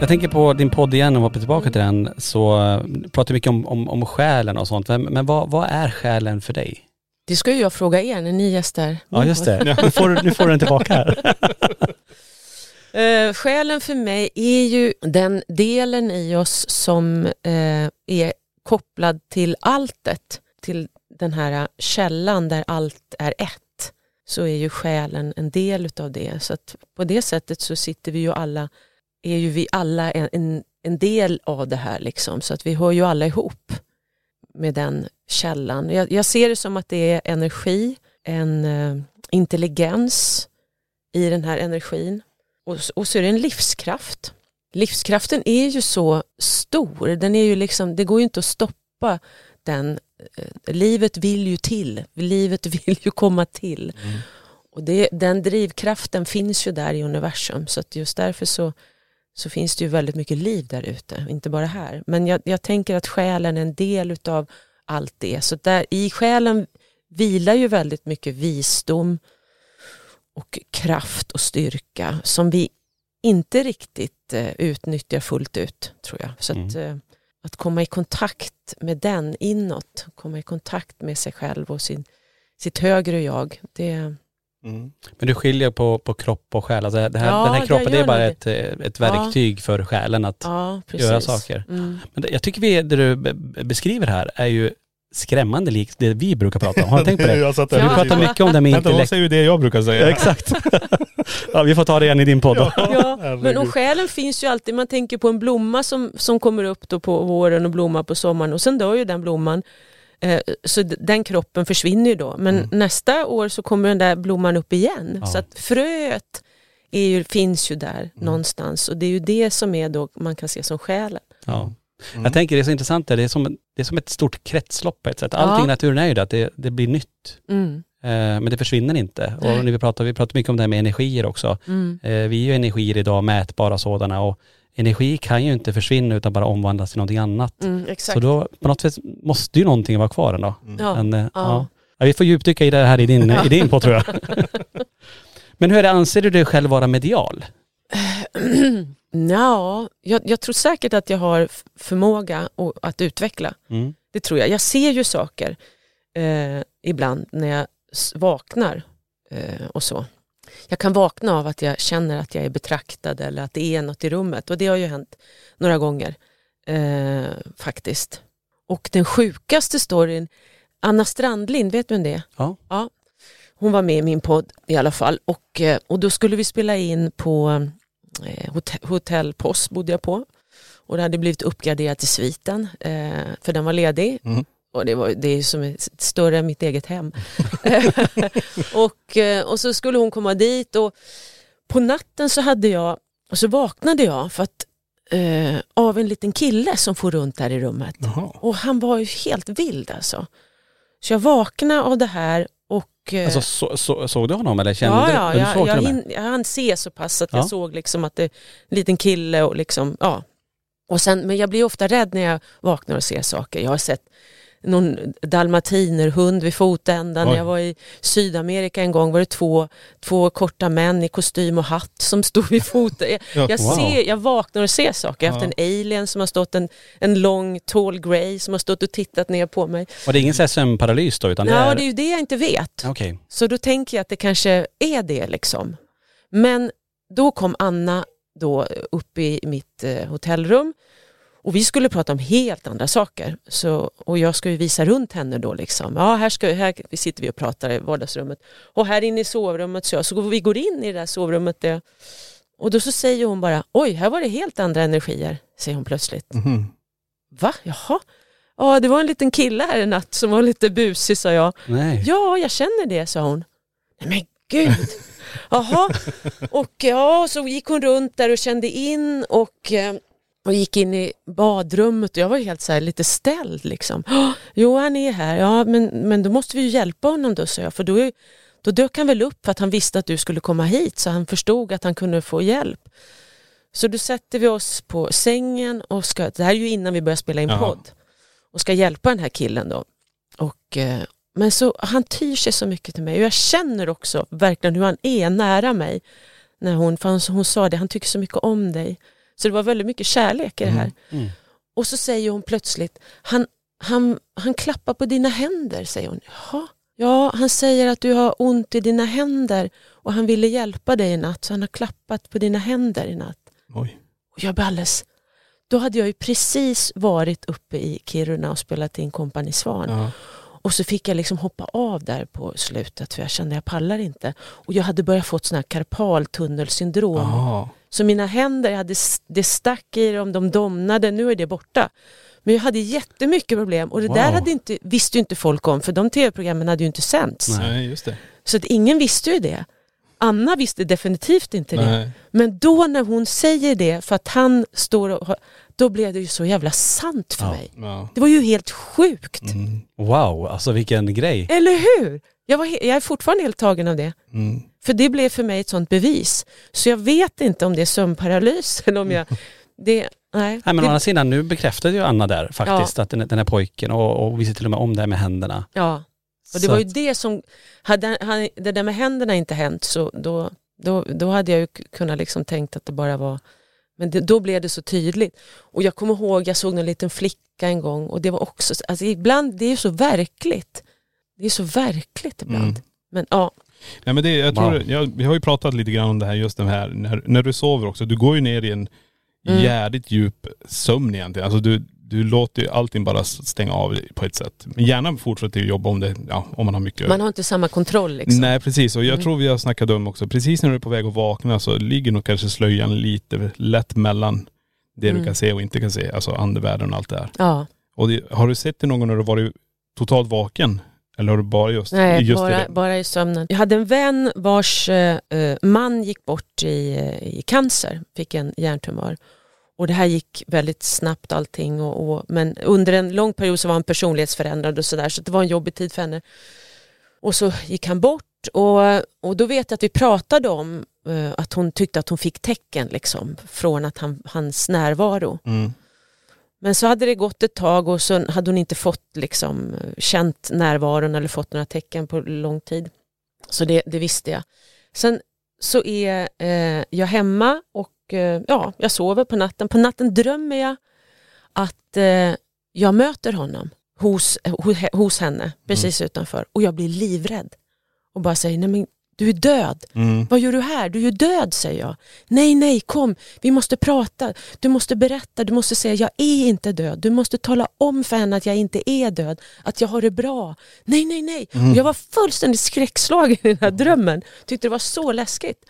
Jag tänker på din podd igen och hoppar tillbaka till den. Så eh, pratar mycket om, om, om själen och sånt. Men, vad, vad är själen för dig? Det ska ju jag fråga er när ni gästar. Ja just det. Nu får, du- nu får du den tillbaka här. Eh, själen för mig är ju den delen i oss som eh, är kopplad till alltet, till den här källan där allt är ett. Så är ju själen en del utav det. Så att på det sättet så sitter vi ju alla, är ju vi alla en, en, en del av det här liksom. Så att vi hör ju alla ihop med den källan. Jag, jag ser det som att det är energi, en eh, intelligens i den här energin. Och, och så är det en livskraft. Livskraften är ju så stor, den är ju liksom, det går ju inte att stoppa den. Eh, Livet vill ju till, livet vill ju komma till. Och det, den drivkraften finns ju där i universum så att just därför så, så finns det ju väldigt mycket liv där ute, inte bara här. Men jag, jag tänker att själen är en del utav allt det. Så där, i själen vilar ju väldigt mycket visdom, och kraft och styrka som vi inte riktigt eh, utnyttjar fullt ut tror jag. Så att, eh, att komma i kontakt med den inåt, komma i kontakt med sig själv och sin, sitt högre jag. Det, Men du skiljer på, på kropp och själ. Alltså det här, Ja, den här kroppen det är bara nog ett, ett verktyg för själen att ja, göra saker. Mm. Men det, jag tycker vi, det du be- beskriver här är ju skrämmande likt det vi brukar prata om. Har du tänkt på det? Jag satt För där vi pratar mycket om det med Vänta, hon intellekt. säger ju det jag brukar säga. Ja, exakt. ja, vi får ta det igen i din podd då. Ja, men herregud. och själen finns ju alltid, man tänker på en blomma som, som kommer upp då på våren och blommar på sommaren och sen dör ju den blomman. Eh, Så den kroppen försvinner ju då. Men nästa år så kommer den där blomman upp igen. Ja. Så att fröet är ju, finns ju där någonstans och det är ju det som är då man kan se som själen. Ja. Jag tänker det är så intressant där, det är som, det är som ett stort kretslopp på ett sätt. Allting Ja. i naturen är ju det, att det, det blir nytt. Mm. Eh, men det försvinner inte. Och när vi pratar, vi pratar mycket om det här med energier också. Mm. Eh, vi är ju energier idag, mätbara sådana och energi kan ju inte försvinna utan bara omvandlas till någonting annat. Mm, exakt. Så då på något sätt måste ju någonting vara kvar ändå. ja. Men, eh, ja. ja. Ja, vi får djupdyka i det här i din, i din på tror jag. Men hur är det, anser du dig själv vara medial? Nja, jag, jag tror säkert att jag har förmåga att utveckla. Mm. Det tror jag. Jag ser ju saker eh, ibland när jag vaknar eh, och så. Jag kan vakna av att jag känner att jag är betraktad eller att det är något i rummet och det har ju hänt några gånger eh, faktiskt. Och den sjukaste storyn, Anna Strandlind, vet du vem det är? Ja. ja. Hon var med i min podd i alla fall och, eh, och då skulle vi spela in på eh, hotell, hotell Post bodde jag på och det hade blivit uppgraderat till sviten eh, för den var ledig. Mm. Och det, var, det är som större än mitt eget hem. och, eh, och så skulle hon komma dit och på natten så hade jag, och så vaknade jag för att, eh, av en liten kille som får runt där i rummet. Jaha. Och han var ju helt vild alltså. Så jag vaknade av det här och eh, Alltså så, så, såg du honom eller kände ja, ja, du jag, såg jag, hin, jag hann se så pass att Ja. jag såg liksom att det är en liten kille och liksom, ja. Och sen, men jag blir ofta rädd när jag vaknar och ser saker. Jag har sett någon dalmatinerhund vid fotändan. Oj. När jag var i Sydamerika en gång var det två, två korta män i kostym och hatt som stod vid foten. Jag, Ja, jag, ser, jag vaknar och ser saker. Jag har haft Ja. en alien som har stått, en, en lång tall grey som har stått och tittat ner på mig. Och det är ingen sömnparalys då utan det Ja, är... det är ju det jag inte vet. Okej. Så då tänker jag att det kanske är det liksom. Men då kom Anna då upp i mitt eh, hotellrum och vi skulle prata om helt andra saker. Så, och jag ska ju visa runt henne då liksom. Ja, här, ska, här sitter vi och pratar i vardagsrummet. Och här inne i sovrummet så, jag, så vi går in i det där sovrummet. Det, och då så säger hon bara, oj, här var det helt andra energier, säger hon plötsligt. Mhm. Va? Jaha? Ja, det var en liten kille här en natt som var lite busig, sa jag. Nej. Ja, jag känner det, sa hon. Nej men gud. Jaha. Och ja, så gick hon runt där och kände in och, eh, och gick in i badrummet och jag var helt så lite ställd liksom. "Åh, Jo, han är här. Ja, men, men då måste vi ju hjälpa honom då, sa jag. För då, är- då dök han väl upp för att han visste att du skulle komma hit så han förstod att han kunde få hjälp. Så då sätter vi oss på sängen och ska, det här är ju innan vi börjar spela in Ja. podd, och ska hjälpa den här killen då. Och, eh, men så, han tyr sig så mycket till mig och jag känner också verkligen hur han är nära mig. När hon, för hon, hon sa det, han tycker så mycket om dig. Så det var väldigt mycket kärlek i det här. Mm. Och så säger hon plötsligt, han, han, han klappar på dina händer, säger hon. Jaha. Ja, han säger att du har ont i dina händer och han ville hjälpa dig i natt så han har klappat på dina händer i natt. Oj. Och jag blev alldeles... Då hade jag ju precis varit uppe i Kiruna och spelat in Kompani Svan. Ja. Och så fick jag liksom hoppa av där på slutet för jag kände jag pallar inte. Och jag hade börjat fått sån här karpaltunnelsyndrom. Aha. Så mina händer, hade, det stack i dem, de domnade, nu är det borta. Men jag hade jättemycket problem och det Wow. där hade inte, visste ju inte folk om för de tv-programmen hade ju inte sänts. Nej. Just det. Så att ingen visste ju det. Anna visste definitivt inte det. Nej. Men då när hon säger det för att han står och då blev det ju så jävla sant för Ja. mig. Ja. Det var ju helt sjukt. Mm. Wow, alltså vilken grej. Eller hur? Jag, var, jag är fortfarande helt tagen av det. Mm. För det blev för mig ett sånt bevis. Så jag vet inte om det är sömnparalys eller om jag... Det, nej. Nej men å andra sidan, nu bekräftade ju Anna där faktiskt att den, den här pojken och, och visste till och med om det här med händerna. ja. Och det Så var ju det som... Hade, hade det där med händerna inte hänt så då, då, då hade jag ju kunnat liksom tänkt att det bara var... Men det, då blev det så tydligt. Och jag kommer ihåg, jag såg en liten flicka en gång och det var också... Alltså ibland, det är ju så verkligt. Det är så verkligt ibland. Mm. Men ja, Nej men det, jag tror, Wow. jag, vi har ju pratat lite grann om det här just det här, när, när du sover också, du går ju ner i en Mm. jävligt djup sömn egentligen. Alltså du, du låter ju allting bara stänga av på ett sätt. Men gärna fortsätter ju jobba om det, ja, om man har mycket Man har inte samma kontroll liksom. Nej precis och jag Mm. tror vi har snackat om också, precis när du är på väg att vakna så ligger nog kanske slöjan lite lätt mellan det Mm. du kan se och inte kan se, alltså andevärlden och allt det här. Ja, Och det, har du sett det någon gång när du varit totalt vaken? Eller har du bara just, nej just bara, bara i sömnen. Jag hade en vän vars eh, eh, man gick bort i, eh, i cancer, fick en hjärntumör. Och det här gick väldigt snabbt allting och, och, men under en lång period så var han personlighetsförändrad och sådär så det var en jobbig tid för henne. Och så gick han bort och, och då vet jag att vi pratade om eh, att hon tyckte att hon fick tecken liksom, från att han, hans närvaro. Mm. Men så hade det gått ett tag och så hade hon inte fått liksom, känt närvaron eller fått några tecken på lång tid. Så det, det visste jag. Sen så är eh, jag hemma och eh, ja, jag sover på natten. På natten drömmer jag att eh, jag möter honom hos, hos, hos henne precis utanför och jag blir livrädd och bara säger nej men du är död. Mm. Vad gör du här? Du är ju död, säger jag. Nej, nej, kom, vi måste prata. Du måste berätta, du måste säga jag är inte död. Du måste tala om för henne att jag inte är död, att jag har det bra. Nej, nej, nej. Och jag var fullständigt skräckslagen i den här drömmen. Tyckte det var så läskigt.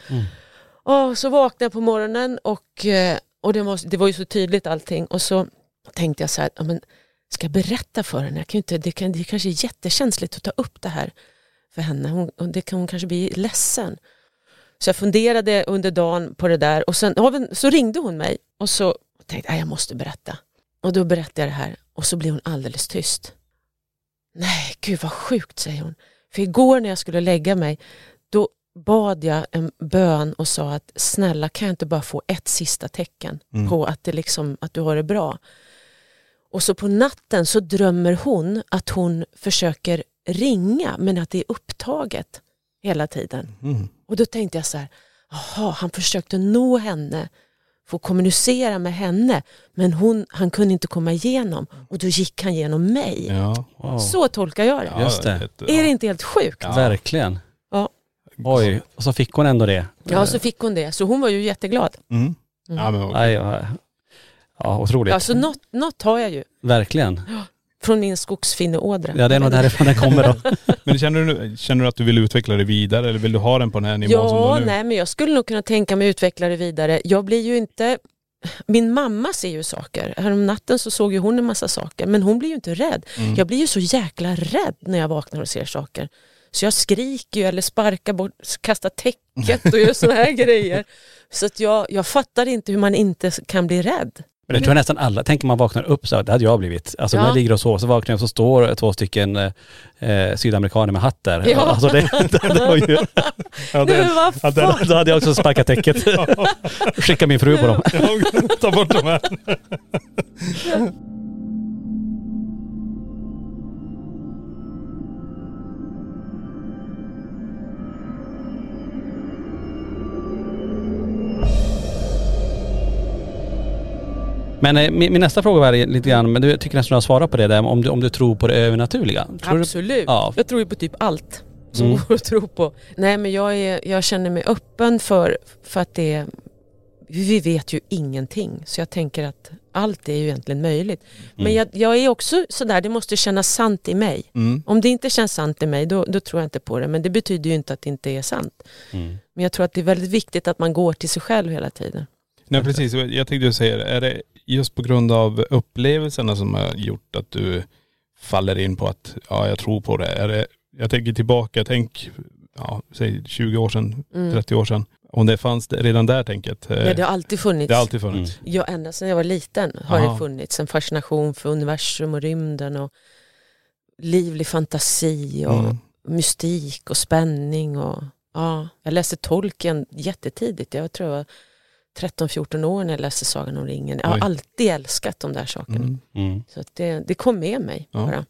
Och så vaknade jag på morgonen och, eh, och det, var, det var ju så tydligt allting. Och så tänkte jag så här, ja, men, ska jag berätta för henne? Jag kan inte, det, kan, det kanske är jättekänsligt att ta upp det här för henne. Hon, och det kan hon kanske bli ledsen. Så jag funderade under dagen på det där och sen så ringde hon mig och så tänkte jag jag måste berätta. Och då berättade jag det här och så blev hon alldeles tyst. Nej, gud vad sjukt säger hon. För igår när jag skulle lägga mig då bad jag en bön och sa att snälla kan jag inte bara få ett sista tecken på att, det liksom, att du har det bra. Och så på natten så drömmer hon att hon försöker ringa men att det är upptaget hela tiden. Mm. Och då tänkte jag så här, jaha, han försökte nå henne, få kommunicera med henne, men hon, han kunde inte komma igenom och då gick han genom mig. Ja. Wow. Så tolkar jag det. Det. Är det inte helt sjukt? Ja. Verkligen. Ja. Oj, och så fick hon ändå det. Ja, så fick hon det. Så hon var ju jätteglad. Mm. Ja, men, Nej, ja, ja, otroligt. Ja, så något, något har jag ju Verkligen. från min skogsfinneådra. Ja, det är nog därifrån den kommer då. men känner, du, känner du att du vill utveckla det vidare eller vill du ha den på den här nivån som du Ja, har nu? nej men jag skulle nog kunna tänka mig utveckla det vidare. Jag blir ju inte, min mamma ser ju saker. Härom natten så såg ju hon en massa saker men hon blir ju inte rädd. Mm. Jag blir ju så jäkla rädd när jag vaknar och ser saker. Så jag skriker ju eller sparkar bort, kastar täcket och gör sådana här grejer. Så att jag, jag fattar inte hur man inte kan bli rädd. Men det tror jag nästan alla, tänker man vaknar upp så, det hade jag blivit. Alltså när Ja. jag ligger och sover så vaknar jag och så står två stycken eh, sydamerikaner med hatt där. Ja. Alltså det, det var ju, Ja, Nej, den- men vad ja, fan. då hade jag också sparkat täcket. Skicka min fru på dem. Ta bort de här. Men eh, min, min nästa fråga var lite grann, men du tycker nästan du har svarat på det där, om du, om du tror på det övernaturliga. Tror du- Absolut. Ja. Jag tror ju på typ allt som Mm. går att tro på. Nej men jag, är, jag känner mig öppen för, för att det vi vet ju ingenting så jag tänker att allt är ju egentligen möjligt. Men jag, jag är också sådär, det måste kännas sant i mig. Mm. Om det inte känns sant i mig då, då tror jag inte på det men det betyder ju inte att det inte är sant. Mm. Men jag tror att det är väldigt viktigt att man går till sig själv hela tiden. Nej precis, jag tänkte ju säga det. Är det just på grund av upplevelserna som har gjort att du faller in på att ja, jag tror på det? Är det jag tänker tillbaka, tänk, ja, säg 20 år sedan, 30 år sedan. Om det fanns det redan där tänket. eh, Mm. Ja, det har alltid funnits. det har alltid funnits. Ja, ända sedan jag var liten har Aha. det funnits en fascination för universum och rymden och livlig fantasi och Mm. mystik och spänning. Och, ja, jag läste Tolkien jättetidigt. Jag tror jag var 13-14 år när jag läste Sagan om ringen. Jag har Oj. alltid älskat de där sakerna. Mm. Mm. Så att det, det kom med mig Ja. bara.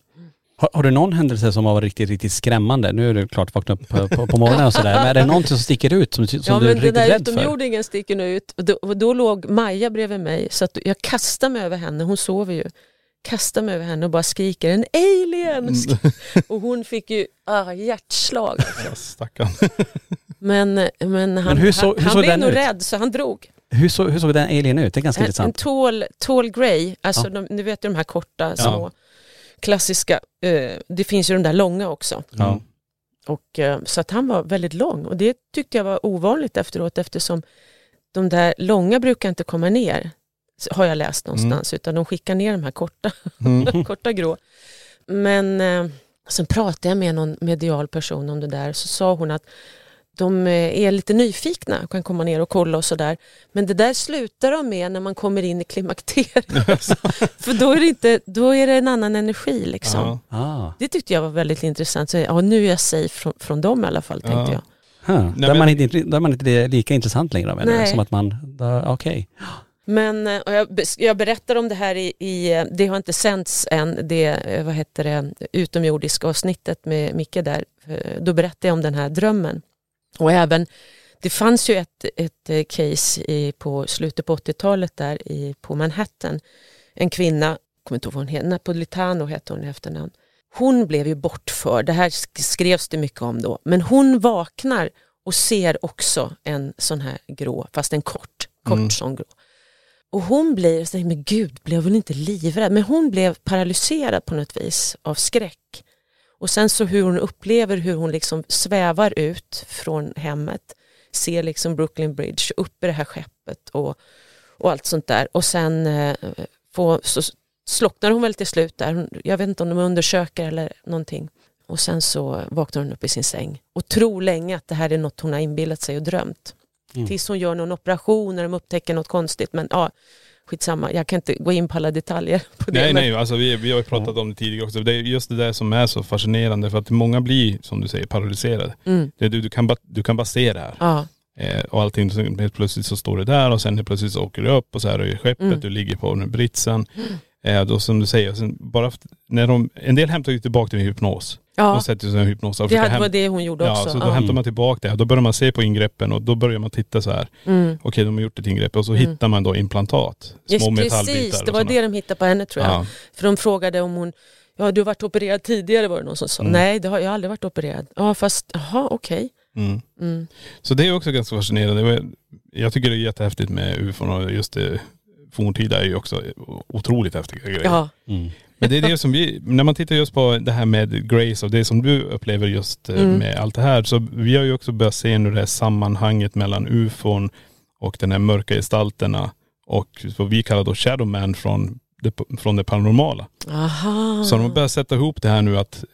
Har, har du någon händelse som har varit riktigt, riktigt skrämmande? Nu är det klart vakna upp på, på, på morgonen och sådär, men är det någonting som sticker ut som, som Ja du är men den riktigt där rädd för? utomjordingen sticker nu ut och då, och då låg Maja bredvid mig så att jag kastade mig över henne, hon sover ju. Kastar mig över henne och bara skriker en alien! Sk- och hon fick ju ah, hjärtslag. Ja, stackarn. Men, men han, Men så- han, han blev nog ut? rädd så han drog. Hur, så, hur såg den alien ut? Det är ganska En, en intressant. tall, tall grey, alltså Ja. de, nu vet du de här korta små klassiska, eh, det finns ju de där långa också. Ja. Och, eh, så att han var väldigt lång och det tyckte jag var ovanligt efteråt eftersom de där långa brukar inte komma ner, har jag läst någonstans, utan de skickar ner de här korta, Mm. korta grå. Men eh, sen pratade jag med någon medial person om det där så sa hon att de eh, är lite nyfikna och kan komma ner och kolla och sådär. Men det där slutar de med när man kommer in i klimakteriet. För då är, det inte, då är det en annan energi liksom. Ja. Ah. Det tyckte jag var väldigt intressant. Så, ja, nu är jag safe från, från dem i alla fall tänkte Ja. jag. Huh. Nej, där, man inte, där man inte är lika intressant längre menar? Nej. Som att man, okej. Men eh, och jag, jag berättar om det här i, i, eh, det har inte sänts än, det vad heter det, utomjordiska avsnittet med Micke där. Då berättade jag om den här drömmen. Och även, det fanns ju ett, ett eh, case i, på slutet på 80-talet där i, på Manhattan. En kvinna, kommer inte ihåg vad hon heter, Napolitano hette hon i efternamn. Hon blev ju bortförd, det här sk- skrevs det mycket om då. Men hon vaknar och ser också en sån här grå, fast en kort, kort Mm. sån grå. Och hon blir, men gud, blev hon inte livrädd? Men hon blev paralyserad på något vis av skräck. Och sen så hur hon upplever hur hon liksom svävar ut från hemmet, ser liksom Brooklyn Bridge, upp i det här skeppet och, och allt sånt där. Och sen eh, får, så slocknar hon väl till slut där, jag vet inte om de undersöker eller någonting. Och sen så vaknar hon upp i sin säng och tror länge att det här är något hon har inbillat sig och drömt. Mm. Tills hon gör någon operation när de upptäcker något konstigt. Men ja, skitsamma, jag kan inte gå in på alla detaljer. På det, Nej men, nej, alltså vi, vi har ju pratat om det tidigare också. Det är just det där som är så fascinerande för att många blir, som du säger, paralyserade. Mm, Det, du, du, kan bara, du kan bara se det här. ja, Eh, och allting, så helt plötsligt så står det där och sen helt plötsligt så åker du upp och så här är skeppet, Mm. du ligger på den britsen. Eh, då som du säger, sen bara när de, en del hämtar ju tillbaka till hypnos. Ja. De sätter sig i hypnos. och det hade- var häm- det hon gjorde Ja, också. så då Ja. hämtar man tillbaka det. Då börjar man se på ingreppen och då börjar man titta så här. Mm. Okej, de har gjort ett ingrepp och så Mm. hittar man då implantat. Just Små metallbitar. precis, och det var såna. det de hittade på henne tror jag. Ja. För de frågade om hon, ja du har varit opererad tidigare var det någon som sa. Mm. Nej, det har jag aldrig varit opererad. Ja fast, jaha okej. Mm. Mm. Så det är också ganska fascinerande. Det var- Jag tycker det är jättehäftigt med ufon och just det forntida är ju också otroligt häftiga grejer. Ja, Mm. Men det är det som vi, när man tittar just på det här med Grace och det som du upplever just eh, Mm. med allt det här. Så vi har ju också börjat se nu det här sammanhanget mellan ufon och den här mörka gestalterna och vad vi kallar då Shadow Man från det, från det paranormala. aha. Så de har börjat sätta ihop det här nu att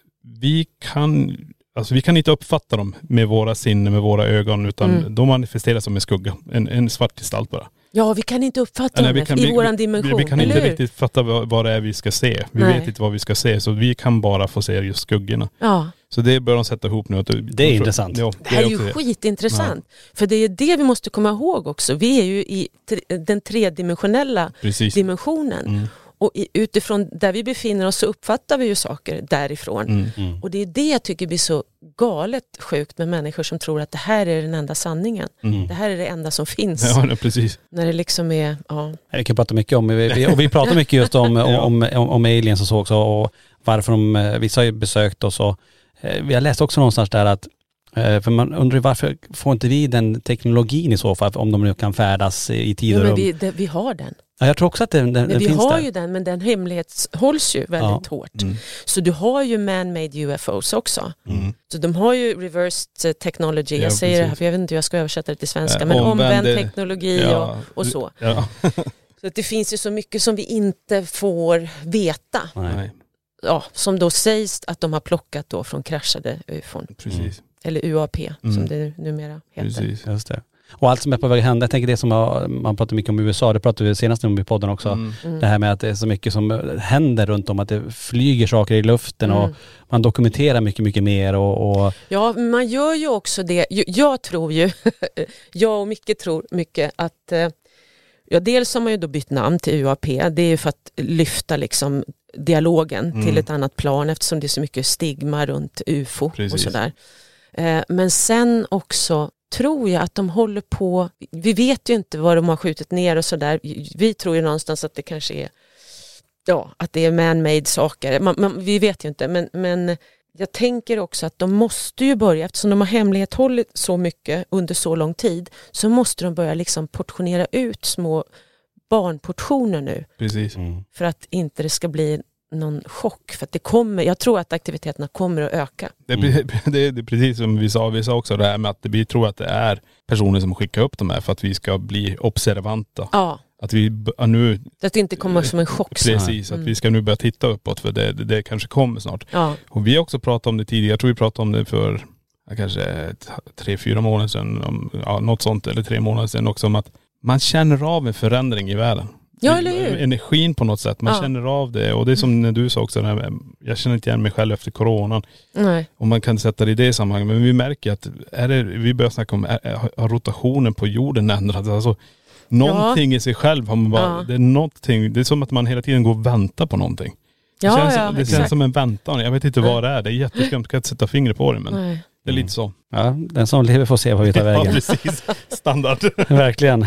vi kan, alltså vi kan inte uppfatta dem med våra sinnen, med våra ögon utan Mm. de manifesteras som en skugga. En, en svart gestalt bara. Ja, vi kan inte uppfatta Nej, vi kan- i vi- våran Vi, dimension, vi kan eller inte hur? riktigt fatta vad, vad det är vi ska se. Vi Nej. vet inte vad vi ska se så vi kan bara få se just skuggorna. Ja. Så det börjar de sätta ihop nu. Det är intressant. Ja, Det här är ju det. skitintressant. För det är det vi måste komma ihåg också. Vi är ju i tre- den tredimensionella Precis. dimensionen. Mm. Och i, utifrån där vi befinner oss så uppfattar vi ju saker därifrån. Mm. Mm. Och det är det jag tycker blir så galet sjukt med människor som tror att det här är den enda sanningen. Mm. Det här är det enda som finns. Ja, nej, precis. När det liksom är, ja. Vi kan prata mycket om, vi, vi- och vi pratar mycket just om, Ja. om, om, om aliens och så också och varför de, eh, vissa har ju besökt oss och eh, vi har läst också någonstans där att för man undrar ju varför får inte vi den teknologin i så fall om de nu kan färdas i tid ja och men rum? vi, det, vi har den. Ja, jag tror också att den, den, Men den vi finns har där. ju den men den hemlighetshålls ju väldigt hårt. Mm. Så du har ju man-made UFOs också. Mm. Så de har ju reversed eh, technology, Ja, jag säger det här precis. för jag vet inte hur jag ska översätta det till svenska, Eh, men omvänd- omvänd teknologi Ja. och, och så. Ja. Så att det finns ju så mycket som vi inte får veta, Nej. Ja, som då sägs att de har plockat då från kraschade ufon, precis. Eller UAP som Mm. det numera heter. precis. Just det. Och allt som är på väg att hända, jag tänker det som har, man pratar mycket om USA, det pratade vi senast om i podden också. Mm. Mm. Det här med att det är så mycket som händer runt om, att det flyger saker i luften och Mm. man dokumenterar mycket, mycket mer och, och Ja, man gör ju också det. Jag tror ju, jag och Micke tror mycket att, eh, ja dels har man ju då bytt namn till UAP, det är ju för att lyfta liksom dialogen Mm. till ett annat plan eftersom det är så mycket stigma runt UFO och Precis. sådär. Eh, Men sen också tror jag att de håller på, vi vet ju inte vad de har skjutit ner och sådär, vi tror ju någonstans att det kanske är, ja, att det är man-made saker, man, man, vi vet ju inte, men, men jag tänker också att de måste ju börja, eftersom de har hemlighållit så mycket under så lång tid, så måste de börja liksom portionera ut små barnportioner nu Precis. Mm. för att inte det ska bli någon chock. För att det kommer, jag tror att aktiviteterna kommer att öka. Det är, pre- det, är, det är precis som vi sa, vi sa också det här med att vi tror att det är personer som skickar upp de här för att vi ska bli observanta. Ja, Att vi nu, att det inte kommer som en chock. precis, att vi ska nu börja titta uppåt för det, det, det kanske kommer snart. Ja, Och vi har också pratat om det tidigare, jag tror vi pratade om det för kanske tre, fyra månader sedan, om, ja, något sånt, eller tre månader sedan också, om att man känner av en förändring i världen. Ja, eller hur? Energin på något sätt, man Ja. känner av det. Och det är som när du sa också, det här jag känner inte igen mig själv efter coronan. nej. Och man kan sätta det i det sammanhanget. Men vi märker att, är det, vi börjar snacka om, har rotationen på jorden ändrats? Alltså, någonting i sig själv har man bara, Ja. det är någonting, det är som att man hela tiden går och väntar på någonting. Det, Ja, känns, ja, det känns som en väntan. Jag vet inte vad det är. Det är jätteskumt, jag kan inte sätta fingret på det men nej. det är lite så. Ja, den som lever får se vad vi tar Ja vägen. precis, standard. Verkligen.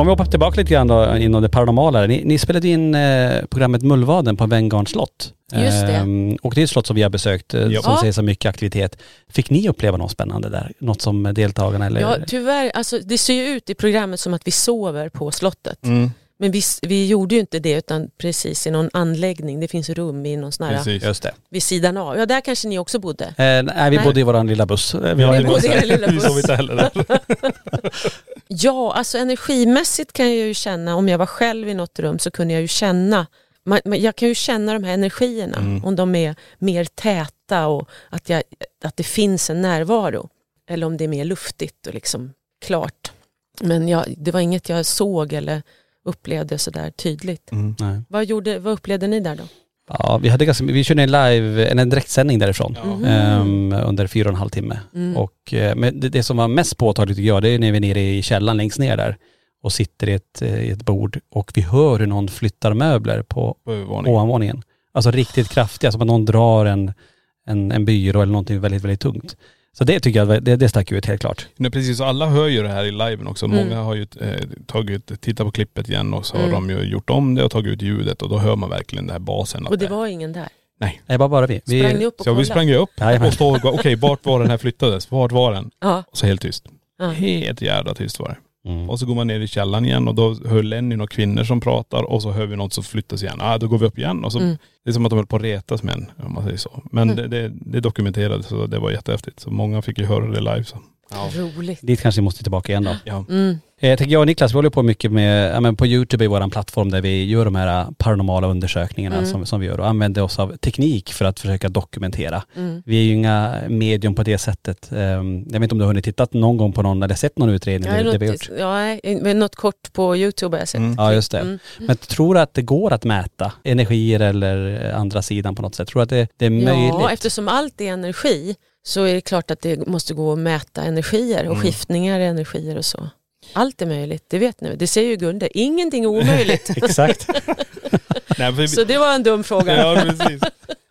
Om vi hoppar tillbaka lite grann då inom det paranormala. Ni, ni spelade in eh, programmet Mullvaden på Venngarns slott. Just det. Ehm, och det är ett slott som vi har besökt eh, som Ja. ser så mycket aktivitet. Fick ni uppleva något spännande där? Något som deltagarna eller? Ja, tyvärr, alltså, det ser ju ut i programmet som att vi sover på slottet. Mm, Men vi, vi gjorde ju inte det utan precis i någon anläggning. Det finns rum i någon sån här, precis. Just det. vid sidan av. Ja, där kanske ni också bodde. Eh, nej, vi Nej. bodde i våran lilla buss. Eh, Vi en bodde i er lilla Vi buss. sov inte heller där. Ja, alltså energimässigt kan jag ju känna, om jag var själv i något rum så kunde jag ju känna, man, man, jag kan ju känna de här energierna, Mm. om de är mer täta och att, jag, att det finns en närvaro. Eller om det är mer luftigt och liksom klart. Men jag, det var inget jag såg eller upplevde sådär tydligt. Mm. Nej. Vad, gjorde, vad upplevde ni där då? Ja, vi hade ganska, vi körde en live, en direktsändning därifrån. Mhm. ehm, under fyra och en halv timme. Mm. Och, eh, men det, det som var mest påtagligt tycker jag, det är när vi är nere i källaren längst ner där och sitter i ett, eh, i ett bord och vi hör hur någon flyttar möbler på På ovanvåningen. Alltså riktigt kraftiga, som att någon drar en, en, en byrå eller någonting väldigt, väldigt tungt. Så det tycker jag, det, det stack ut helt klart. Nej, precis, och alla hör ju det här i liven också. Mm. Många har ju eh, tagit, tittat på klippet igen och så har Mm. de ju gjort om det och tagit ut ljudet och då hör man verkligen den här basen. Och det det- var ingen där. Nej. Nej, bara, bara vi. vi Sprang ni upp och Så vi kollade? sprang upp Jajamän. och bara, okej vart var den här flyttades? Vart var den? Ja. Och så helt tyst. Ja. Helt jävla tyst var det. Mm. Och så går man ner i källaren igen och då hör Lenny några kvinnor som pratar och så hör vi något som flyttas igen. Ah, då går vi upp igen och så, Mm. det är som att de höll på att retas med en, om man säger så. Men det, det, det dokumenterades så det var jättehäftigt. Så många fick ju höra det live. Så. Roligt. Dit kanske vi måste tillbaka igen då. Ja. Mm. Eh, Jag tänker jag och Niklas, vi håller på mycket med, ja, men på YouTube i vår plattform där vi gör de här paranormala undersökningarna Mm. som, som vi gör och använder oss av teknik för att försöka dokumentera. Mm. Vi är ju inga medium på det sättet. Ehm, Jag vet inte om du har hunnit tittat någon gång på någon eller sett någon utredning? Har något, gjort. ja, men något kort på YouTube har jag sett. Mm. Ja just det. Mm. Men tror du att det går att mäta energier eller andra sidan på något sätt? Tror du att det, det är möjligt? Ja, eftersom allt är energi så är det klart att det måste gå att mäta energier och Mm. skiftningar i energier och så. Allt är möjligt, det vet ni. Det säger ju Gunde, ingenting är omöjligt. Exakt. Nej, så det var en dum fråga. Ja precis.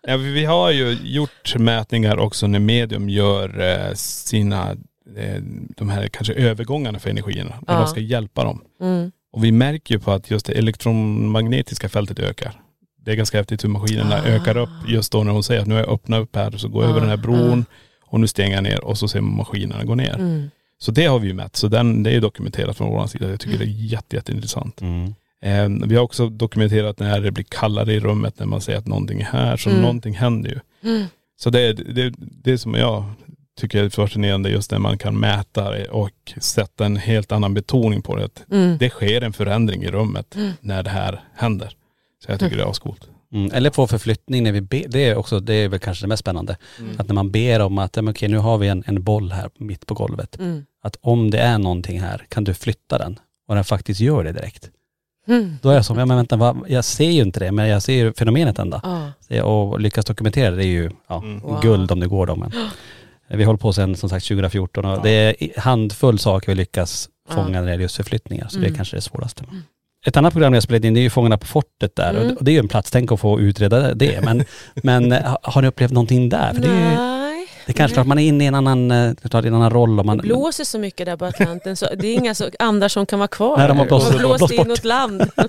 Ja, vi vi har ju gjort mätningar också när medium gör eh, sina, eh, de här kanske övergångarna för energierna. När Ja. de ska hjälpa dem. Mm. Och vi märker ju på att just det elektromagnetiska fältet ökar. Det är ganska häftigt hur maskinerna Ah. ökar upp just då när hon säger att nu har jag öppnat upp här så går jag över Ah, den här bron och nu stänger jag ner och så ser man maskinerna gå ner. Mm. Så det har vi ju mätt. Så den, det är dokumenterat från vår sida. Jag tycker det är jätte, jätteintressant. Mm. Eh, vi har också dokumenterat när det blir kallare i rummet när man säger att någonting är här. Så Mm. någonting händer ju. Mm. Så det är det, det som jag tycker är fascinerande just när man kan mäta det och sätta en helt annan betoning på det. Att Mm. Det sker en förändring i rummet Mm. när det här händer. Så jag tycker det är ascoolt. Mm. Eller få förflyttning när vi ber, det är också, det är väl kanske det mest spännande. Att när man ber om att, men okej nu har vi en, en boll här mitt på golvet. Mm. Att om det är någonting här, kan du flytta den? Och den faktiskt gör det direkt. Mm. Då är jag som, ja men vänta, vad, jag ser ju inte det, men jag ser ju fenomenet ändå. Ja. Och lyckas dokumentera det, är ju ja, Mm. Wow. guld om det går då. Men vi håller på sedan som sagt 2014 och det är handfull saker vi lyckas fånga när det gäller just förflyttningar. Så det är Mm. kanske det svåraste. Ett annat program jag spelat in det är ju Fångarna på fortet där Mm. och det är ju en plats, tänk att få utreda det. Men, men eh, ha- har ni upplevt någonting där? För det, är, ju- Nej. det är kanske klart man är inne i en annan, eh, klart, en annan roll. Och man, Det blåser så mycket där på Atlanten så det är inga så andar som kan vara kvar. Nej, de har blåst- blåst blåst bort. inåt land.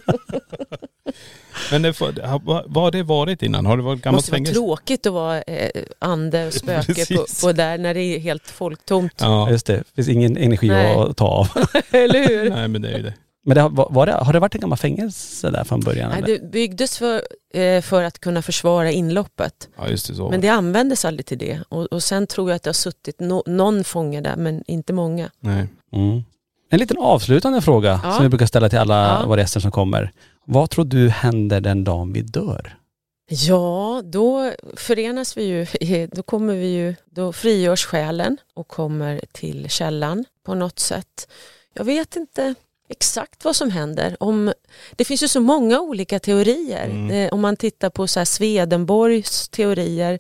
Men det, vad har det varit innan? Har det varit Det gammalt måste vara fängelse? tråkigt att vara eh, ande och spöke på, på där när det är helt folktomt. Ja. Just det, det finns ingen energi Nej. att ta av. Eller hur? Nej men det är ju det. Men det har, var det, har det varit en gammal fängelse där från början? Nej, eller? det byggdes för, eh, för att kunna försvara inloppet. Ja just det så. Men det användes aldrig till det. Och, och sen tror jag att det har suttit no, någon fånge där, men inte många. Nej. Mm. En liten avslutande fråga Ja. som vi brukar ställa till alla Ja. våra gäster som kommer. Vad tror du händer den dagen vi dör? Ja, då förenas vi ju, då kommer vi ju, då frigörs själen och kommer till källan på något sätt. Jag vet inte exakt vad som händer. Om, det finns ju så många olika teorier. Mm. Eh, om man tittar på så här Swedenborgs teorier,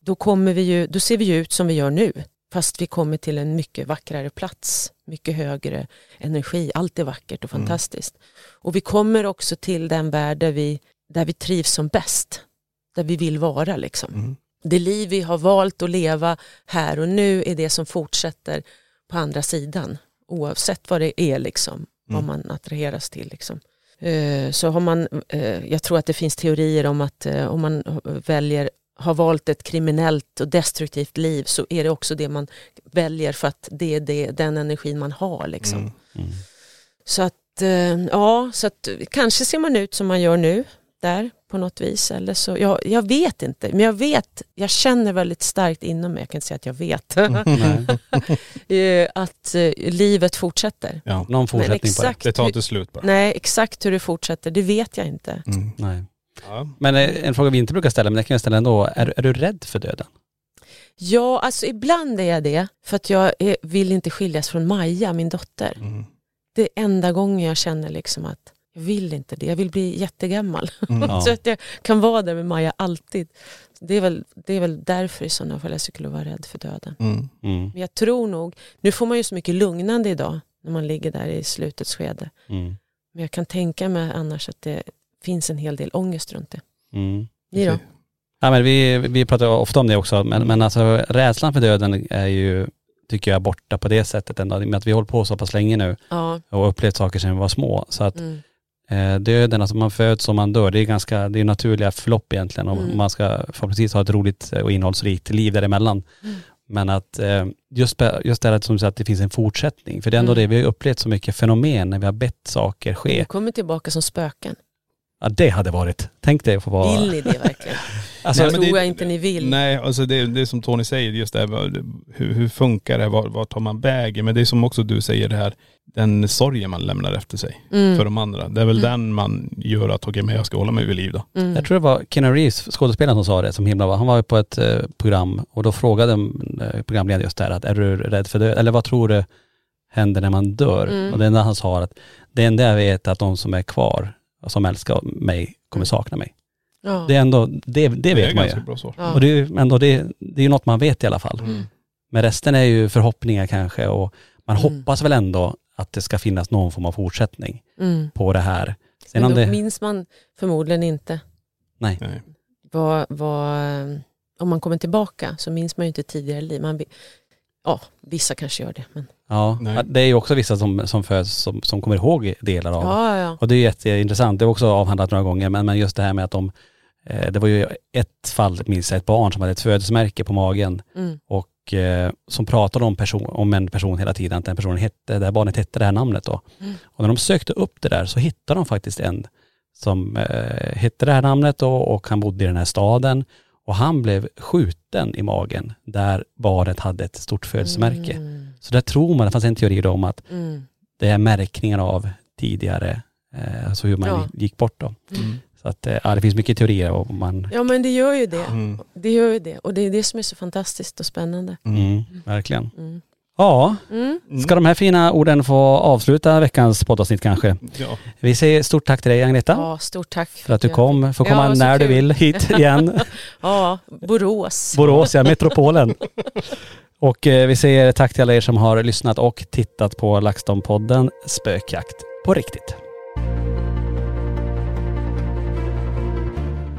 då, kommer vi ju, då ser vi ju ut som vi gör nu. Fast vi kommer till en mycket vackrare plats, mycket högre energi. Allt är vackert och Mm. fantastiskt. Och vi kommer också till den värld där vi, där vi trivs som bäst. Där vi vill vara liksom. Mm. Det liv vi har valt att leva här och nu är det som fortsätter på andra sidan. Oavsett vad det är liksom, vad Mm. man attraheras till. Liksom. Eh, Så har man, eh, jag tror att det finns teorier om att eh, om man väljer, har valt ett kriminellt och destruktivt liv så är det också det man väljer för att det är det, den energin man har. Liksom. Mm. Mm. Så att, ja, så att kanske ser man ut som man gör nu där på något vis. Eller så, jag, jag vet inte, men jag vet, jag känner väldigt starkt inom mig, jag kan inte säga att jag vet, eh, att eh, livet fortsätter. Ja. Någon fortsättning på det? exakt Det tar hur- inte slut bara. Nej, exakt hur det fortsätter, det vet jag inte. Mm. Nej. Ja. Men eh, en fråga vi inte brukar ställa, men det kan jag ställa ändå. Är, är du rädd för döden? Ja, alltså ibland är jag det, för att jag är, vill inte skiljas från Maja, min dotter. Mm. Det är enda gången jag känner liksom att jag vill inte det, jag vill bli jättegammal. Mm. Ja. Så att jag kan vara där med Maja alltid. Det är väl, det är väl därför i sådana fall jag skulle vara rädd för döden. Mm. Mm. Men jag tror nog, nu får man ju så mycket lugnande idag när man ligger där i slutets skede. Mm. Men jag kan tänka mig annars att det finns en hel del ångest runt det. Mm. Ni då? Ja, men vi, vi pratar ofta om det också, men, men alltså rädslan för döden är ju, tycker jag, borta på det sättet ändå. Med att vi har hållit på så pass länge nu Ja. och upplevt saker sedan vi var små. Så att Mm. Eh, döden, alltså man föds och man dör, det är ganska, det är naturliga förlopp egentligen. Och Mm. man ska förhoppningsvis ha ett roligt och innehållsrikt liv däremellan. Mm. Men att eh, just, just det här som du säger, att det finns en fortsättning. För det är ändå Mm. det, vi har upplevt så mycket fenomen när vi har bett saker ske. kommer tillbaka som spöken. Ja det hade varit, tänk dig att få vara... Vill ni det verkligen? Alltså, det men tror det- jag inte ni vill. Nej, alltså det, det är som Tony säger, just det här, hur, hur funkar det, var, var tar man vägen? Men det är som också du säger det här, den sorgen man lämnar efter sig Mm. för de andra. Det är väl den man gör att, okej men jag ska hålla mig vid liv då. Mm. Jag tror det var Keanu Reeves, skådespelaren som sa det som himla bra. Han var på ett eh, program och då frågade eh, programledaren just det här att är du rädd för död? Eller vad tror du händer när man dör? Mm. Och det enda han sa att det enda jag vet är att de som är kvar och som älskar mig kommer sakna mig. Ja. Det är ändå, det, det är vet man ju. ganska bra svar. Ja. Och det är ju ändå det, det är ju något man vet i alla fall. Mm. Men resten är ju förhoppningar kanske och man Mm. hoppas väl ändå att det ska finnas någon form av fortsättning Mm. på det här. Sen Men då det, minns man förmodligen inte nej. Nej. vad, vad, om man kommer tillbaka så minns man ju inte tidigare liv. Man, ja, vissa kanske gör det. Men, Ja, Nej. det är ju också vissa som, som föds som, som kommer ihåg delar av. ja, ja. Och det är jätteintressant, det har också avhandlat några gånger, men, men just det här med att de, eh, det var ju ett fall, minns jag, ett barn som hade ett födelsemärke på magen Mm. och eh, som pratade om, person, om en person hela tiden, att den personen hette, det här barnet hette det här namnet då. Mm. Och när de sökte upp det där så hittade de faktiskt en som eh, hette det här namnet då, och han bodde i den här staden och han blev skjuten i magen där barnet hade ett stort födelsemärke. Mm. Så där tror man, det fanns en teori då om att Mm. det är märkningar av tidigare, eh, alltså hur man Ja. gick bort då. Mm. Så att eh, ja, det finns mycket teorier om man, Ja men det gör ju det. Mm. Det gör ju det. Och det är det som är så fantastiskt och spännande. mm, verkligen. Mm. Ja, Mm. ska de här fina orden få avsluta veckans poddavsnitt kanske? Ja. Vi säger stort tack till dig Agneta. Ja, stort tack. För att du kom, får Ja, komma så när du vill hit igen. Ja, Borås. Borås, ja, metropolen. Och eh, vi säger tack till alla er som har lyssnat och tittat på LaxTon-podden Spökjakt på riktigt.